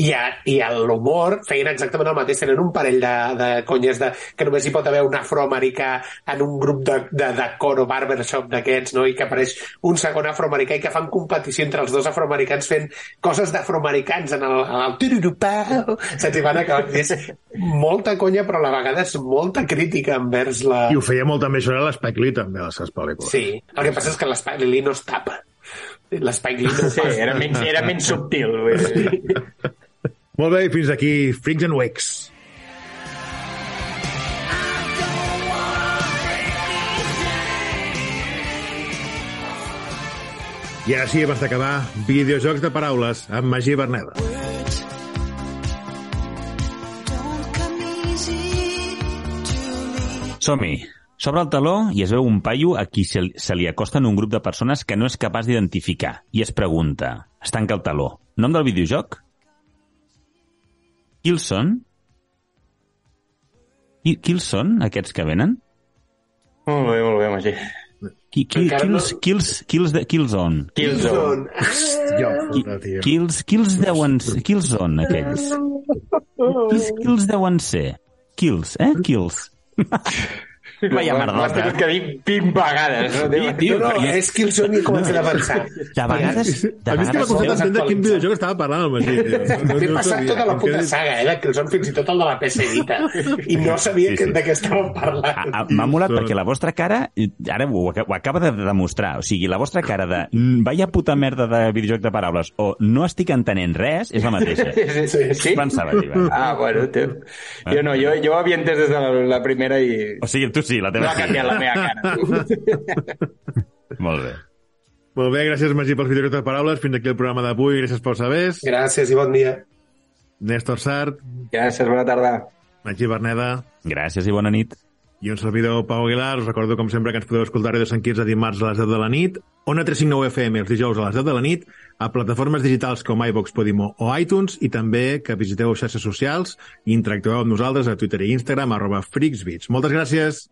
S4: I, a, i a l'humor feien exactament el mateix. Tenen un parell de, de conyes de, que només hi pot haver un afroamericà en un grup de, de, de coro barbershop d'aquests, no? i que apareix un segon afroamericà i que fan competició entre els dos afroamericans fent coses d'afroamericans en el, en el tururupau, saps? I van acabar. És molta conya, però a la vegada és molta crítica envers la...
S3: I ho feia molt també això a l'Spike Lee, també, a les seves pel·lícules.
S4: Sí, el que passa és que l'Spike Lee no es tapa. L'Spike Lee no
S5: Sí, era menys, era menys subtil. Vull dir.
S3: Molt bé, fins aquí Freaks and Wakes. I ara sí, abans d'acabar, videojocs de paraules amb Magí Berneda.
S6: Som-hi. S'obre el taló i es veu un paio a qui se, se li acosten un grup de persones que no és capaç d'identificar i es pregunta, es tanca el taló, nom del videojoc? Qui els són? Qui, qui els són, aquests que venen?
S5: Molt bé, molt bé, Magí.
S6: Qui, qui,
S4: Encara
S6: qui,
S4: no-
S6: qui, els, de, qui els on? Qui, els, qui els deuen ser? Qui els són, aquells? Qui, qui els deuen ser? Kills, eh? Kills. Vaya
S5: tingut que dir 20 vegades. No?
S6: Sí, tio,
S4: No, no, és Killzone i comença a avançar.
S6: De vegades... De
S3: A mi és que m'ha costat entendre quin videojoc estava parlant el Magí, tio. No,
S4: M'he passat tota la puta saga, eh, de Killzone, fins i tot el de la PS Vita. I no sabia
S6: Sí,
S4: sí, de què estàvem parlant.
S6: M'ha molat
S3: Són-
S6: perquè la vostra cara, i ara ho, ho acaba de demostrar, o sigui, la vostra cara de "Mm, vaya puta merda de videojoc de paraules o no estic entenent res és la mateixa.
S5: Sí, sí, sí.
S6: Pensava, tio.
S5: Ah, bueno, tio. Jo no, jo, jo ho havia entès des de la, la primera i
S6: O sigui, tu sí, la
S5: no
S6: teva
S5: ha
S6: sí.
S5: canviat la meva cara.
S6: Molt bé.
S3: Molt bé, gràcies Magí pels videojocs de paraules. Fins aquí el programa d'avui. Gràcies pels sabers.
S4: Gràcies i bon dia.
S3: Néstor Sart,
S5: Gràcies, bona tarda.
S3: Magí Berneda
S6: Gràcies i bona nit.
S3: i un servidor Pau Aguilar. Us recordo, com sempre, que ens podeu escoltar a Radio Sant Quirze dimarts a les 10 de la nit, Ona 359 FM els dijous a les 10 de la nit, a plataformes digitals com iVox, Podimo o iTunes, i també que visiteu xarxes socials i interactueu amb nosaltres a Twitter i Instagram, arroba freaksbeats. Moltes gràcies!